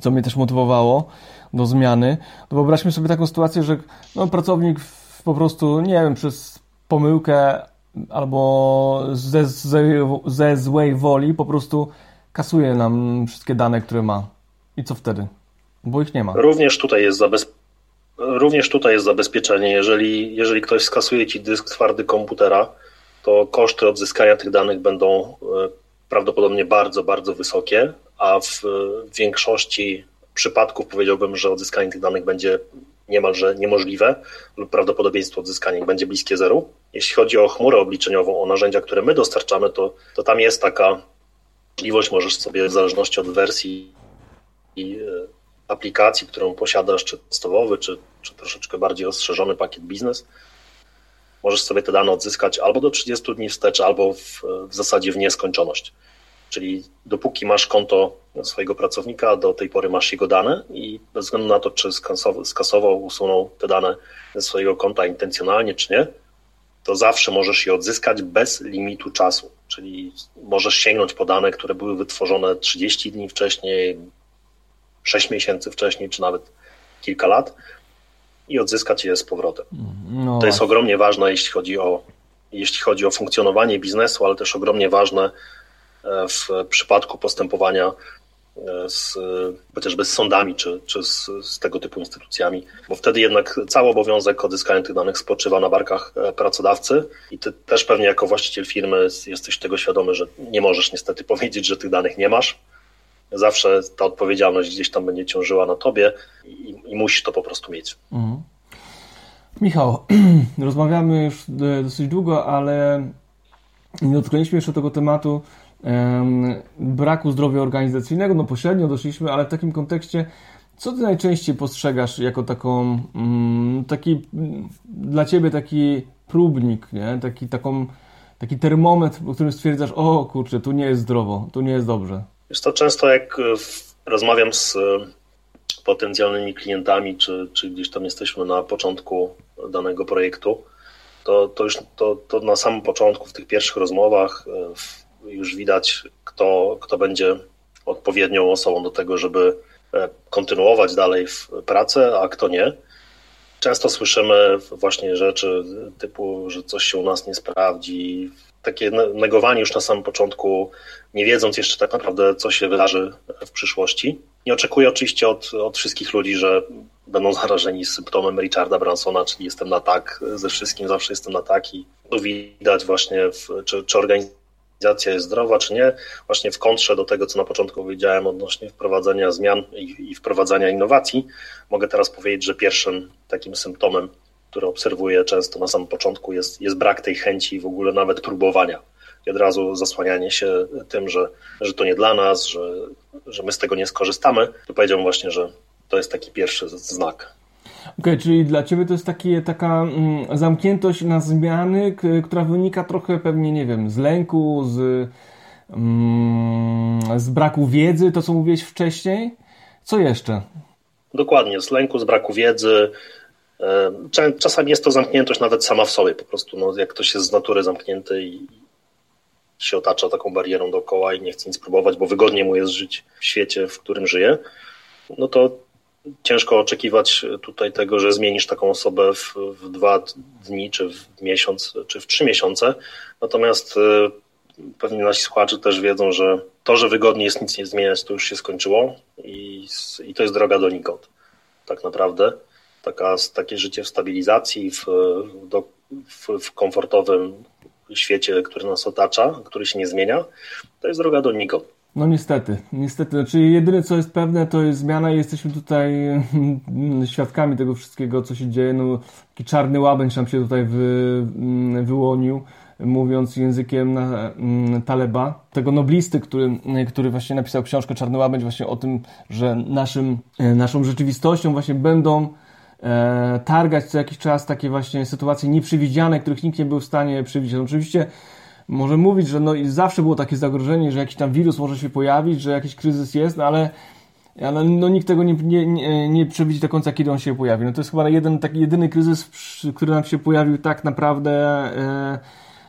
co mnie też motywowało do zmiany, to wyobraźmy sobie taką sytuację, że no, pracownik po prostu, nie wiem, przez pomyłkę albo ze, ze, ze złej woli po prostu kasuje nam wszystkie dane, które ma. I co wtedy? Bo ich nie ma. Również tutaj jest zabezpieczenie. Również tutaj jest zabezpieczenie. Jeżeli, jeżeli ktoś skasuje ci dysk twardy komputera, to koszty odzyskania tych danych będą e, prawdopodobnie bardzo, bardzo wysokie, a w większości przypadków powiedziałbym, że odzyskanie tych danych będzie niemalże niemożliwe lub prawdopodobieństwo odzyskania będzie bliskie zeru. Jeśli chodzi o chmurę obliczeniową, o narzędzia, które my dostarczamy, to, to tam jest taka możliwość, możesz sobie w zależności od wersji i e, aplikacji, którą posiadasz, czy podstawowy, czy, czy troszeczkę bardziej rozszerzony pakiet biznes, możesz sobie te dane odzyskać albo do 30 dni wstecz, albo w, w zasadzie w nieskończoność. Czyli dopóki masz konto swojego pracownika, do tej pory masz jego dane i bez względu na to, czy skasował, skasował usunął te dane ze swojego konta intencjonalnie, czy nie, to zawsze możesz je odzyskać bez limitu czasu. Czyli możesz sięgnąć po dane, które były wytworzone 30 dni wcześniej, 6 miesięcy wcześniej, czy nawet kilka lat i odzyskać je z powrotem. No to jest ogromnie ważne, jeśli chodzi o jeśli chodzi o funkcjonowanie biznesu, ale też ogromnie ważne e, w przypadku postępowania z, chociażby z sądami czy, czy z, z, tego typu instytucjami, bo wtedy jednak cały obowiązek odzyskania tych danych spoczywa na barkach e, pracodawcy i ty też pewnie jako właściciel firmy jesteś tego świadomy, że nie możesz niestety powiedzieć, że tych danych nie masz. Zawsze ta odpowiedzialność gdzieś tam będzie ciążyła na tobie i, i musisz to po prostu mieć. Mhm. Michał, rozmawiamy już dosyć długo, ale nie dotknęliśmy jeszcze tego tematu braku zdrowia organizacyjnego. No pośrednio doszliśmy, ale w takim kontekście, co ty najczęściej postrzegasz jako taką, um, taki dla ciebie taki próbnik, nie? Taki, taką, taki termometr, w którym stwierdzasz, o kurczę, tu nie jest zdrowo, tu nie jest dobrze. Jest to często jak rozmawiam z potencjalnymi klientami, czy, czy gdzieś tam jesteśmy na początku danego projektu, to, to już to, to na samym początku, w tych pierwszych rozmowach, e, już widać, kto, kto będzie odpowiednią osobą do tego, żeby e, kontynuować dalej pracę, a kto nie. Często słyszymy właśnie rzeczy typu, że coś się u nas nie sprawdzi, takie negowanie już na samym początku, nie wiedząc jeszcze tak naprawdę, co się wydarzy w przyszłości. Nie oczekuję oczywiście od, od wszystkich ludzi, że będą zarażeni symptomem Richarda Bransona, czyli jestem na tak ze wszystkim, zawsze jestem na tak i tu widać właśnie, w, czy, czy organizacja jest zdrowa, czy nie, właśnie w kontrze do tego, co na początku powiedziałem odnośnie wprowadzenia zmian i, i wprowadzania innowacji, mogę teraz powiedzieć, że pierwszym takim symptomem, który obserwuję często na samym początku jest, jest brak tej chęci w ogóle nawet próbowania. I od razu zasłanianie się tym, że, że to nie dla nas, że, że my z tego nie skorzystamy, to powiedziałbym właśnie, że to jest taki pierwszy znak. Okay, czyli dla Ciebie to jest taki, taka mm, zamkniętość na zmiany, która wynika trochę pewnie, nie wiem, z lęku, z, mm, z braku wiedzy, to co mówiłeś wcześniej. Co jeszcze? Dokładnie, z lęku, z braku wiedzy. E, czasami jest to zamkniętość nawet sama w sobie, po prostu no, jak ktoś jest z natury zamknięty i, się otacza taką barierą dookoła i nie chce nic próbować, bo wygodnie mu jest żyć w świecie, w którym żyje, no to ciężko oczekiwać tutaj tego, że zmienisz taką osobę w, w dwa dni, czy w miesiąc, czy w trzy miesiące. Natomiast y, pewnie nasi słuchacze też wiedzą, że to, że wygodnie jest nic nie zmieniać, to już się skończyło i, i to jest droga donikąd. Tak naprawdę. Taka, takie życie w stabilizacji, w, do, w, w komfortowym świecie, który nas otacza, który się nie zmienia, to jest droga do nikąd. No niestety, niestety. Znaczy jedyne co jest pewne to jest zmiana i jesteśmy tutaj świadkami tego wszystkiego, co się dzieje. No, taki czarny łabędź nam się tutaj wy, mm, wyłonił, mówiąc językiem na, mm, Taleba, tego noblisty, który, który właśnie napisał książkę Czarny łabędź właśnie o tym, że naszym, e, naszą rzeczywistością właśnie będą e, targać co jakiś czas takie właśnie sytuacje nieprzewidziane, których nikt nie był w stanie przewidzieć. Oczywiście może mówić, że no i zawsze było takie zagrożenie, że jakiś tam wirus może się pojawić, że jakiś kryzys jest, no ale, ale no nikt tego nie, nie, nie, nie przewidzi do końca, kiedy on się pojawi. No to jest chyba jeden, taki jedyny kryzys, który nam się pojawił tak naprawdę e,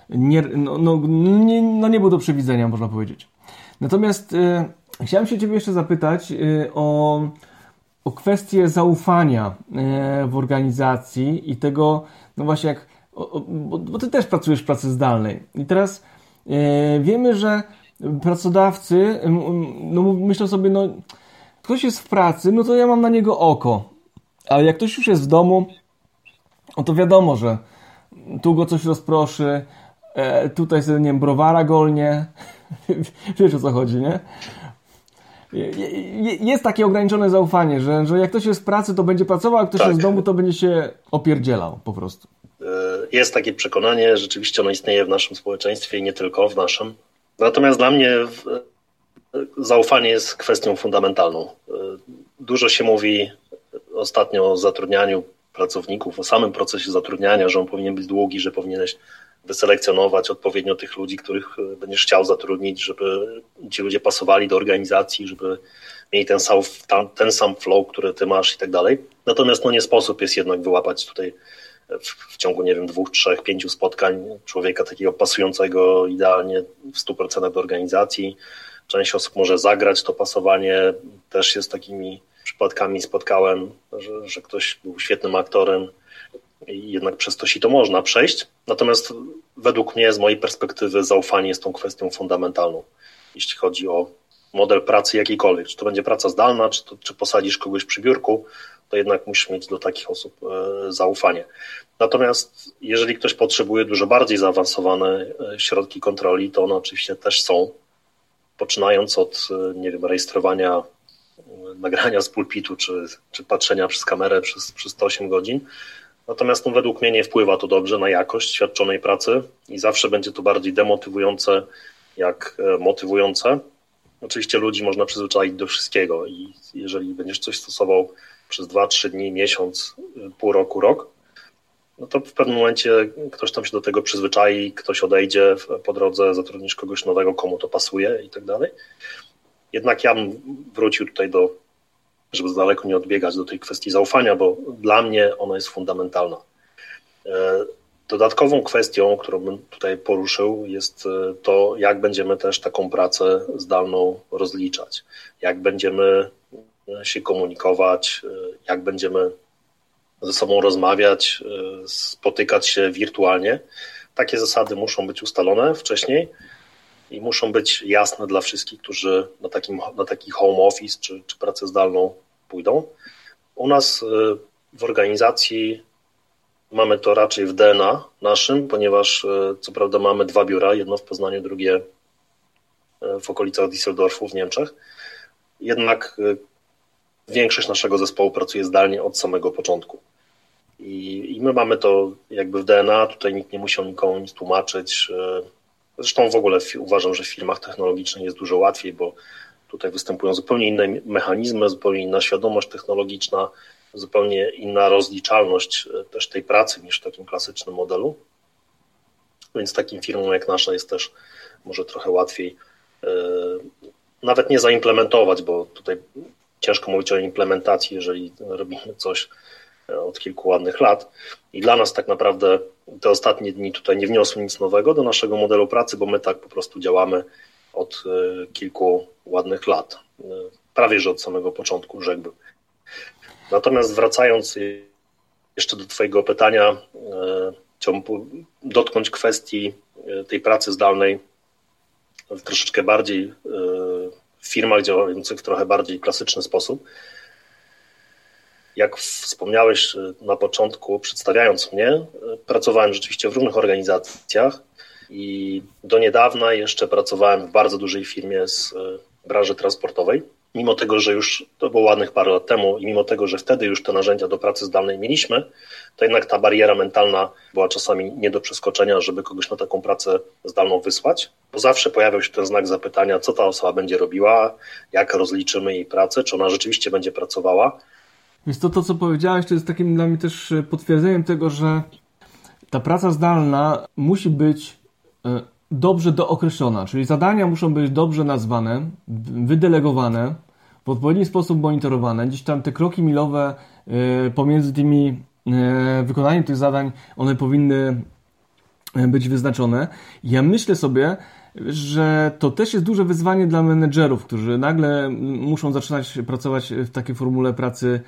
nie, no, no, nie, no nie był do przewidzenia, można powiedzieć. Natomiast e, chciałem się Ciebie jeszcze zapytać e, o o kwestię zaufania e, w organizacji i tego, no właśnie jak, o, bo ty też pracujesz w pracy zdalnej i teraz e, wiemy, że pracodawcy, no myślą sobie, no ktoś jest w pracy, no to ja mam na niego oko, ale jak ktoś już jest w domu, no to wiadomo, że tu go coś rozproszy, e, tutaj sobie, nie wiem, browara golnie, wiesz o co chodzi, nie? jest takie ograniczone zaufanie, że, że jak ktoś jest w pracy, to będzie pracował, a jak ktoś tak. jest w domu, to będzie się opierdzielał po prostu. E, jest takie przekonanie, rzeczywiście ono istnieje w naszym społeczeństwie i nie tylko w naszym. Natomiast dla mnie e, zaufanie jest kwestią fundamentalną. E, dużo się mówi ostatnio o zatrudnianiu pracowników, o samym procesie zatrudniania, że on powinien być długi, że powinieneś wyselekcjonować odpowiednio tych ludzi, których będziesz chciał zatrudnić, żeby ci ludzie pasowali do organizacji, żeby mieli ten sam, ten sam flow, który ty masz i tak dalej. Natomiast no nie sposób jest jednak wyłapać tutaj w, w, ciągu, nie wiem, dwóch, trzech, pięciu spotkań człowieka takiego pasującego idealnie w 100% do organizacji. Część osób może zagrać to pasowanie, też się z takimi przypadkami spotkałem, że, że ktoś był świetnym aktorem i jednak przez to się to można przejść. Natomiast według mnie, z mojej perspektywy, zaufanie jest tą kwestią fundamentalną, jeśli chodzi o model pracy jakiejkolwiek. Czy to będzie praca zdalna, czy, to, czy posadzisz kogoś przy biurku, to jednak musisz mieć do takich osób e, zaufanie. Natomiast jeżeli ktoś potrzebuje dużo bardziej zaawansowane e, środki kontroli, to one oczywiście też są, poczynając od, e, nie wiem, rejestrowania nagrania z pulpitu, czy, czy patrzenia przez kamerę przez, przez 108 godzin. Natomiast no, według mnie nie wpływa to dobrze na jakość świadczonej pracy i zawsze będzie to bardziej demotywujące jak motywujące. Oczywiście ludzi można przyzwyczaić do wszystkiego i jeżeli będziesz coś stosował przez 2-3 dni, miesiąc, pół roku, rok, no to w pewnym momencie ktoś tam się do tego przyzwyczai, ktoś odejdzie po drodze, zatrudnisz kogoś nowego, komu to pasuje i tak dalej. Jednak ja bym wrócił tutaj do, żeby z daleko nie odbiegać do tej kwestii zaufania, bo dla mnie ona jest fundamentalna. E, dodatkową kwestią, którą bym tutaj poruszył, jest e, to, jak będziemy też taką pracę zdalną rozliczać, jak będziemy się komunikować, e, jak będziemy ze sobą rozmawiać, e, spotykać się wirtualnie. Takie zasady muszą być ustalone wcześniej i muszą być jasne dla wszystkich, którzy na, takim, na taki home office czy, czy pracę zdalną pójdą. U nas e, w organizacji mamy to raczej w DNA naszym, ponieważ co prawda mamy dwa biura, jedno w Poznaniu, drugie w okolicach Düsseldorfu w Niemczech. Jednak większość naszego zespołu pracuje zdalnie od samego początku. I, I, my mamy to jakby w DNA, tutaj nikt nie musiał nikomu nic tłumaczyć. E, zresztą w ogóle uważam, że w firmach technologicznych jest dużo łatwiej, bo tutaj występują zupełnie inne mechanizmy, zupełnie inna świadomość technologiczna, zupełnie inna rozliczalność e, też tej pracy niż w takim klasycznym modelu. Więc takim firmom jak nasza jest też może trochę łatwiej e, nawet nie zaimplementować, bo tutaj ciężko mówić o implementacji, jeżeli robimy coś e, od kilku ładnych lat. I dla nas tak naprawdę te ostatnie dni tutaj nie wniosły nic nowego do naszego modelu pracy, bo my tak po prostu działamy od e, kilku ładnych lat. E, prawie że od samego początku, rzekłbym. Natomiast wracając jeszcze do Twojego pytania, chciałbym dotknąć kwestii tej pracy zdalnej troszeczkę bardziej firmach działających w trochę bardziej klasyczny sposób. Jak wspomniałeś e, na początku, przedstawiając mnie, e, pracowałem rzeczywiście w różnych organizacjach i do niedawna jeszcze pracowałem w bardzo dużej firmie z e, branży transportowej mimo tego, że już to było ładnych parę lat temu i mimo tego, że wtedy już te narzędzia do pracy zdalnej mieliśmy, to jednak ta bariera mentalna była czasami nie do przeskoczenia, żeby kogoś na taką pracę zdalną wysłać, bo zawsze pojawiał się ten znak zapytania, co ta osoba będzie robiła, jak rozliczymy jej pracę, czy ona rzeczywiście będzie pracowała. Więc to, to co powiedziałeś, to jest takim dla mnie też e, potwierdzeniem tego, że ta praca zdalna musi być e, dobrze dookreślona, czyli zadania muszą być dobrze nazwane, wydelegowane, w odpowiedni sposób monitorowane. Gdzieś tam te kroki milowe e, pomiędzy tymi e, wykonaniem tych zadań, one powinny e, być wyznaczone. Ja myślę sobie, że to też jest duże wyzwanie dla menedżerów, którzy nagle muszą zaczynać pracować w takiej formule pracy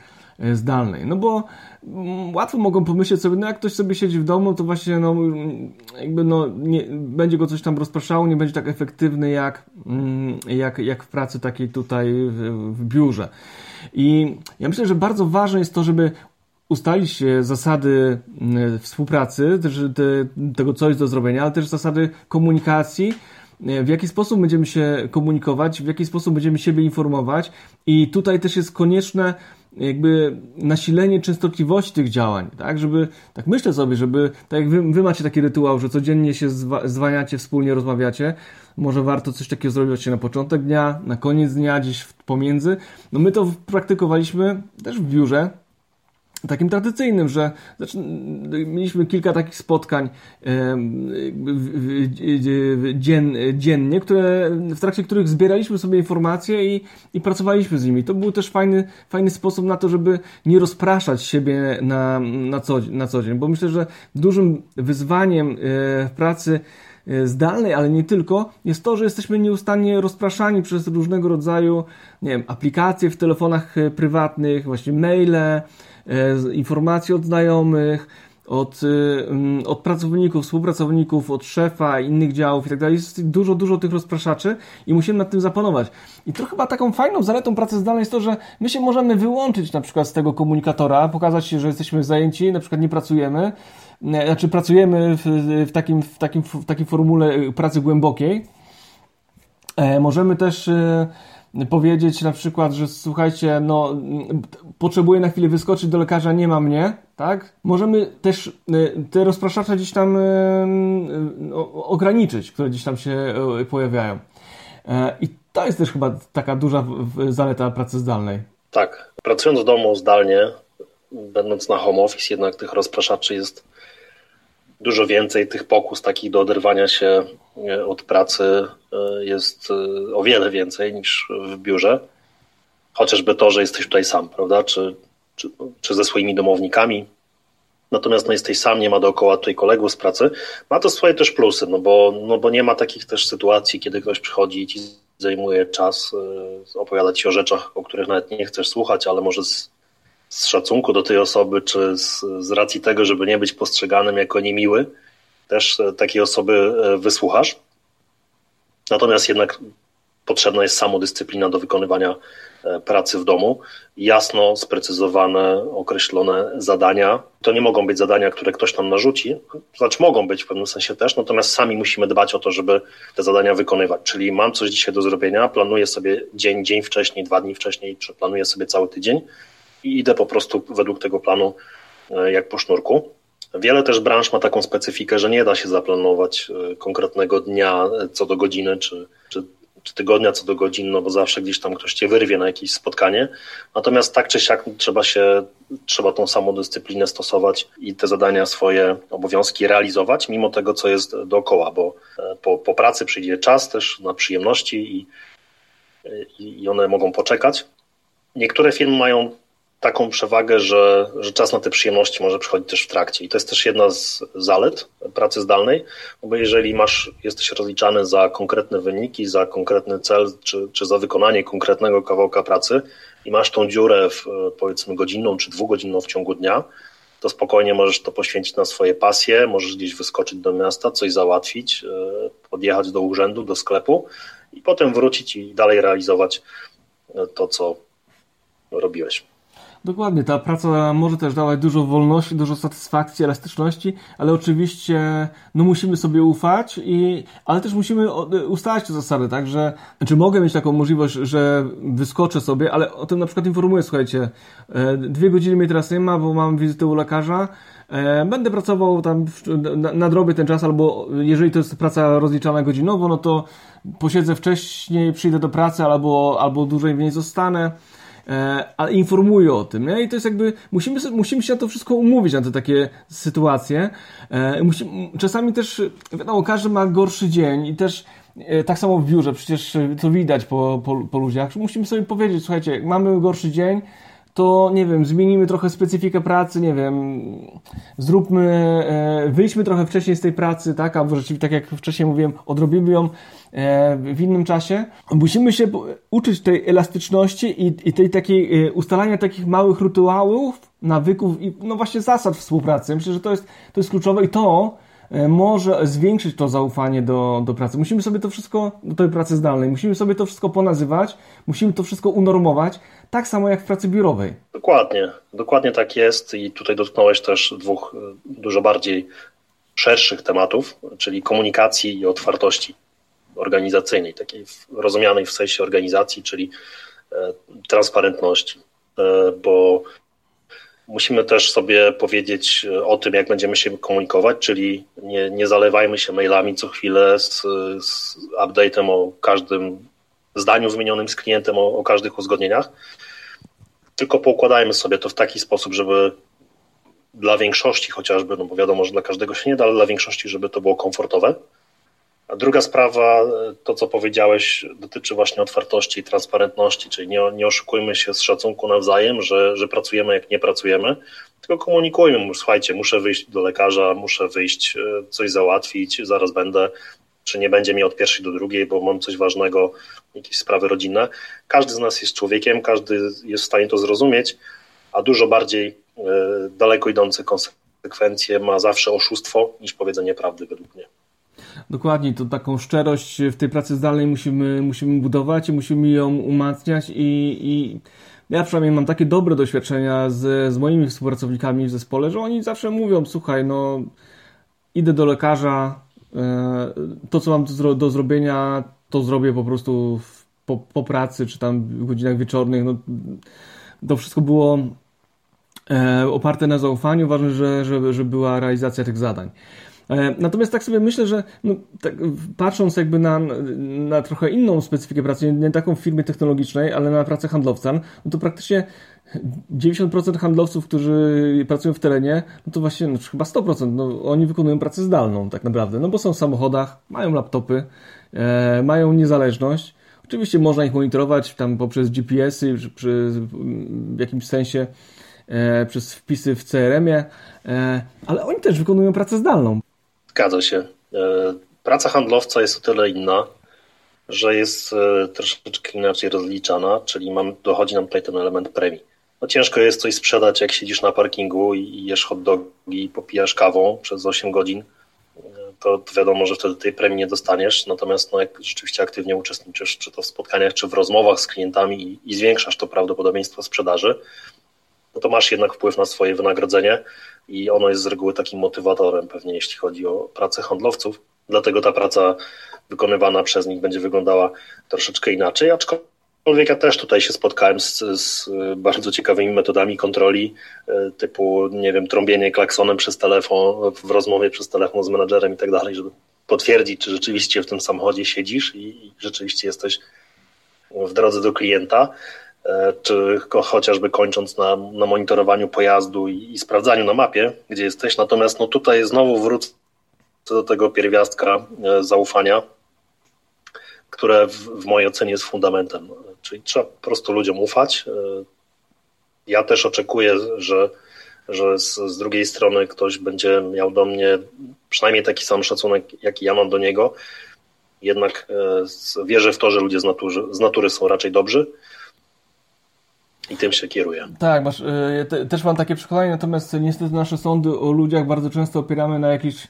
zdalnej. No bo mm, łatwo mogą pomyśleć sobie, no jak ktoś sobie siedzi w domu, to właśnie no, jakby no, nie, będzie go coś tam rozpraszało, nie będzie tak efektywny jak, mm, jak, jak w pracy takiej tutaj w, w biurze. I ja myślę, że bardzo ważne jest to, żeby ustalić zasady mm, współpracy, też te, tego, co jest do zrobienia, ale też zasady komunikacji, w jaki sposób będziemy się komunikować, w jaki sposób będziemy siebie informować i tutaj też jest konieczne jakby nasilenie częstotliwości tych działań, tak, żeby, tak myślę sobie, żeby, tak jak wy, wy macie taki rytuał, że codziennie się zwa, zwaniacie, wspólnie rozmawiacie, może warto coś takiego zrobić na początek dnia, na koniec dnia, gdzieś pomiędzy. No my to praktykowaliśmy też w biurze, takim tradycyjnym, że znaczy, mieliśmy kilka takich spotkań dzien, dziennie, które, w trakcie których zbieraliśmy sobie informacje i, i pracowaliśmy z nimi. To był też fajny, fajny sposób na to, żeby nie rozpraszać siebie na, na, co, na co dzień, bo myślę, że dużym wyzwaniem e, w pracy e, zdalnej, ale nie tylko, jest to, że jesteśmy nieustannie rozpraszani przez różnego rodzaju, nie wiem, aplikacje w telefonach e, prywatnych, właśnie maile, informacje od znajomych, od, mm, od pracowników, współpracowników, od szefa, innych działów i tak dalej. Jest dużo, dużo tych rozpraszaczy i musimy nad tym zapanować. I to chyba taką fajną zaletą pracy zdalnej jest to, że my się możemy wyłączyć na przykład z tego komunikatora, pokazać się, że jesteśmy zajęci, na przykład nie pracujemy, e, znaczy pracujemy w, w, takim, w, takim, w takiej formule pracy głębokiej. E, możemy też e, powiedzieć na przykład, że słuchajcie, no potrzebuję na chwilę wyskoczyć do lekarza, nie ma mnie, tak? Możemy też y, te rozpraszacze gdzieś tam y, y, ograniczyć, które gdzieś tam się pojawiają. E, I to jest też chyba taka duża zaleta pracy zdalnej. Tak. Pracując w domu zdalnie, będąc na home office, jednak tych rozpraszaczy jest dużo więcej tych pokus takich do oderwania się e, od pracy e, jest e, o wiele więcej niż w biurze. Chociażby to, że jesteś tutaj sam, prawda? Czy, czy, czy ze swoimi domownikami. Natomiast no, jesteś sam, nie ma dookoła tutaj kolegów z pracy. Ma to swoje też plusy, no bo, no bo nie ma takich też sytuacji, kiedy ktoś przychodzi i ci zajmuje czas, opowiadać ci o rzeczach, o których nawet nie chcesz słuchać, ale może z szacunku do tej osoby, czy z, z racji tego, żeby nie być postrzeganym jako niemiły, też e, takiej osoby e, wysłuchasz. Natomiast jednak potrzebna jest samodyscyplina do wykonywania e, pracy w domu, jasno sprecyzowane, określone zadania. To nie mogą być zadania, które ktoś nam narzuci, znaczy mogą być w pewnym sensie też, natomiast sami musimy dbać o to, żeby te zadania wykonywać. Czyli mam coś dzisiaj do zrobienia, planuję sobie dzień, dzień wcześniej, dwa dni wcześniej, czy planuję sobie cały tydzień i idę po prostu według tego planu e, jak po sznurku. Wiele też branż ma taką specyfikę, że nie da się zaplanować e, konkretnego dnia e, co do godziny, czy, czy, czy tygodnia co do godziny, no bo zawsze gdzieś tam ktoś cię wyrwie na jakieś spotkanie. Natomiast tak czy siak trzeba się, trzeba tą samodyscyplinę stosować i te zadania, swoje obowiązki realizować, mimo tego, co jest dookoła, bo po, po pracy przyjdzie czas też na przyjemności i, i one mogą poczekać. Niektóre firmy mają taką przewagę, że, że czas na te przyjemności może przychodzić też w trakcie. I to jest też jedna z zalet pracy zdalnej, bo jeżeli masz, jesteś rozliczany za konkretne wyniki, za konkretny cel, czy, czy za wykonanie konkretnego kawałka pracy i masz tą dziurę w, powiedzmy godzinną czy dwugodzinną w ciągu dnia, to spokojnie możesz to poświęcić na swoje pasje, możesz gdzieś wyskoczyć do miasta, coś załatwić, e, podjechać do urzędu, do sklepu i potem wrócić i dalej realizować e, to, co robiłeś. Dokładnie, ta praca może też dawać dużo wolności, dużo satysfakcji, elastyczności, ale oczywiście no musimy sobie ufać, i, ale też musimy ustalać te zasady, tak, że czy mogę mieć taką możliwość, że wyskoczę sobie, ale o tym na przykład informuję, słuchajcie, e, dwie godziny mnie teraz nie ma, bo mam wizytę u lekarza, e, będę pracował tam, nadrobię ten czas, albo jeżeli to jest praca rozliczana godzinowo, no to posiedzę wcześniej, przyjdę do pracy, albo, albo dłużej w niej zostanę, ale informuje o tym, nie? I to jest jakby, musimy, musimy się na to wszystko umówić, na te takie sytuacje. E, czasami też, wiadomo, każdy ma gorszy dzień i też e, tak samo w biurze, przecież to widać po, po, po ludziach. Musimy sobie powiedzieć, słuchajcie, mamy gorszy dzień, to nie wiem, zmienimy trochę specyfikę pracy, nie wiem, zróbmy, wyjdźmy trochę wcześniej z tej pracy, tak, albo rzeczywiście, tak jak wcześniej mówiłem, odrobimy ją E, w innym czasie. Musimy się uczyć tej elastyczności i, i tej takiej e, ustalania takich małych rytuałów, nawyków i no właśnie zasad współpracy. Myślę, że to jest, to jest kluczowe i to e, może zwiększyć to zaufanie do, do pracy. Musimy sobie to wszystko, do tej pracy zdalnej, musimy sobie to wszystko ponazywać, musimy to wszystko unormować, tak samo jak w pracy biurowej. Dokładnie, dokładnie tak jest i tutaj dotknąłeś też dwóch dużo bardziej szerszych tematów, czyli komunikacji i otwartości organizacyjnej, takiej rozumianej w sensie organizacji, czyli e, transparentności, e, bo musimy też sobie powiedzieć o tym, jak będziemy się komunikować, czyli nie, nie zalewajmy się mailami co chwilę z, z update'em o każdym zdaniu zmienionym z klientem, o, o każdych uzgodnieniach, tylko poukładajmy sobie to w taki sposób, żeby dla większości chociażby, no bo wiadomo, że dla każdego się nie da, ale dla większości, żeby to było komfortowe. A druga sprawa, to co powiedziałeś, dotyczy właśnie otwartości i transparentności, czyli nie, nie oszukujmy się z szacunku nawzajem, że, że pracujemy jak nie pracujemy, tylko komunikujmy, słuchajcie, muszę wyjść do lekarza, muszę wyjść, e, coś załatwić, zaraz będę, czy nie będzie mi od pierwszej do drugiej, bo mam coś ważnego, jakieś sprawy rodzinne. Każdy z nas jest człowiekiem, każdy jest w stanie to zrozumieć, a dużo bardziej e, daleko idące konsekwencje ma zawsze oszustwo niż powiedzenie prawdy według mnie. Dokładnie, to taką szczerość w tej pracy zdalnej musimy, musimy budować i musimy ją umacniać i, i ja przynajmniej mam takie dobre doświadczenia z, z moimi współpracownikami w zespole, że oni zawsze mówią, słuchaj, no idę do lekarza, e, to co mam do, zrobienia, to zrobię po prostu po, po pracy, czy tam w godzinach wieczornych, no to wszystko było e, oparte na zaufaniu, ważne, że, że, że była realizacja tych zadań. E, natomiast tak sobie myślę, że no, tak, patrząc jakby na, na trochę inną specyfikę pracy, nie taką w firmie technologicznej, ale na pracę handlowca, no to praktycznie 90% handlowców, którzy pracują w terenie, no to właśnie no, chyba 100%, no, oni wykonują pracę zdalną tak naprawdę, no bo są w samochodach, mają laptopy, e, mają niezależność. Oczywiście można ich monitorować tam poprzez GPS-y, przy, przy, w jakimś sensie e, przez wpisy w CRM-ie, e, ale oni też wykonują pracę zdalną. Zgadza się. E, praca handlowca jest o tyle inna, że jest e, troszeczkę inaczej rozliczana, czyli mam, dochodzi nam tutaj ten element premii. No ciężko jest coś sprzedać, jak siedzisz na parkingu i jesz hot dogi i popijasz kawą przez 8 godzin, e, to wiadomo, że wtedy tej premii nie dostaniesz, natomiast no, jak rzeczywiście aktywnie uczestniczysz, czy to w spotkaniach, czy w rozmowach z klientami i, i zwiększasz to prawdopodobieństwo sprzedaży, no to masz jednak wpływ na swoje wynagrodzenie i ono jest z reguły takim motywatorem pewnie, jeśli chodzi o pracę handlowców. Dlatego ta praca wykonywana przez nich będzie wyglądała troszeczkę inaczej, aczkolwiek ja też tutaj się spotkałem z, z bardzo ciekawymi metodami kontroli, e, typu, nie wiem, trąbienie klaksonem przez telefon, w rozmowie przez telefon z menadżerem i tak dalej, żeby potwierdzić, czy rzeczywiście w tym samochodzie siedzisz i, i rzeczywiście jesteś w drodze do klienta. E, czy chociażby kończąc na, na monitorowaniu pojazdu i, i, sprawdzaniu na mapie, gdzie jesteś. Natomiast no tutaj znowu wrócę do tego pierwiastka e, zaufania, które w, w mojej ocenie jest fundamentem. Czyli trzeba po prostu ludziom ufać. E, ja też oczekuję, że, że z, z drugiej strony ktoś będzie miał do mnie przynajmniej taki sam szacunek, jaki ja mam do niego. Jednak wierzę w to, że ludzie z natury, z natury są raczej dobrzy i tym się kieruję. Tak, masz, ja te, też mam takie przekonanie, natomiast niestety nasze sądy o ludziach bardzo często opieramy na jakiejś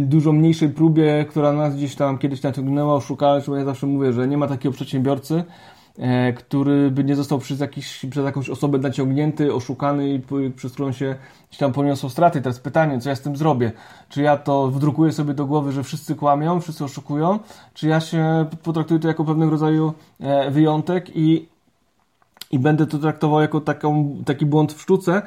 dużo mniejszej próbie, która nas gdzieś tam kiedyś naciągnęła, oszukała, ja zawsze mówię, że nie ma takiego przedsiębiorcy, e, który by nie został przez, jakiś, przez jakąś osobę naciągnięty, oszukany i przez którą się tam poniosą straty. Teraz pytanie, co ja z tym zrobię? Czy ja to wdrukuję sobie do głowy, że wszyscy kłamią, wszyscy oszukują, czy ja się potraktuję to jako pewnego rodzaju e, wyjątek i i będę to traktował jako taką, taki błąd w sztuce,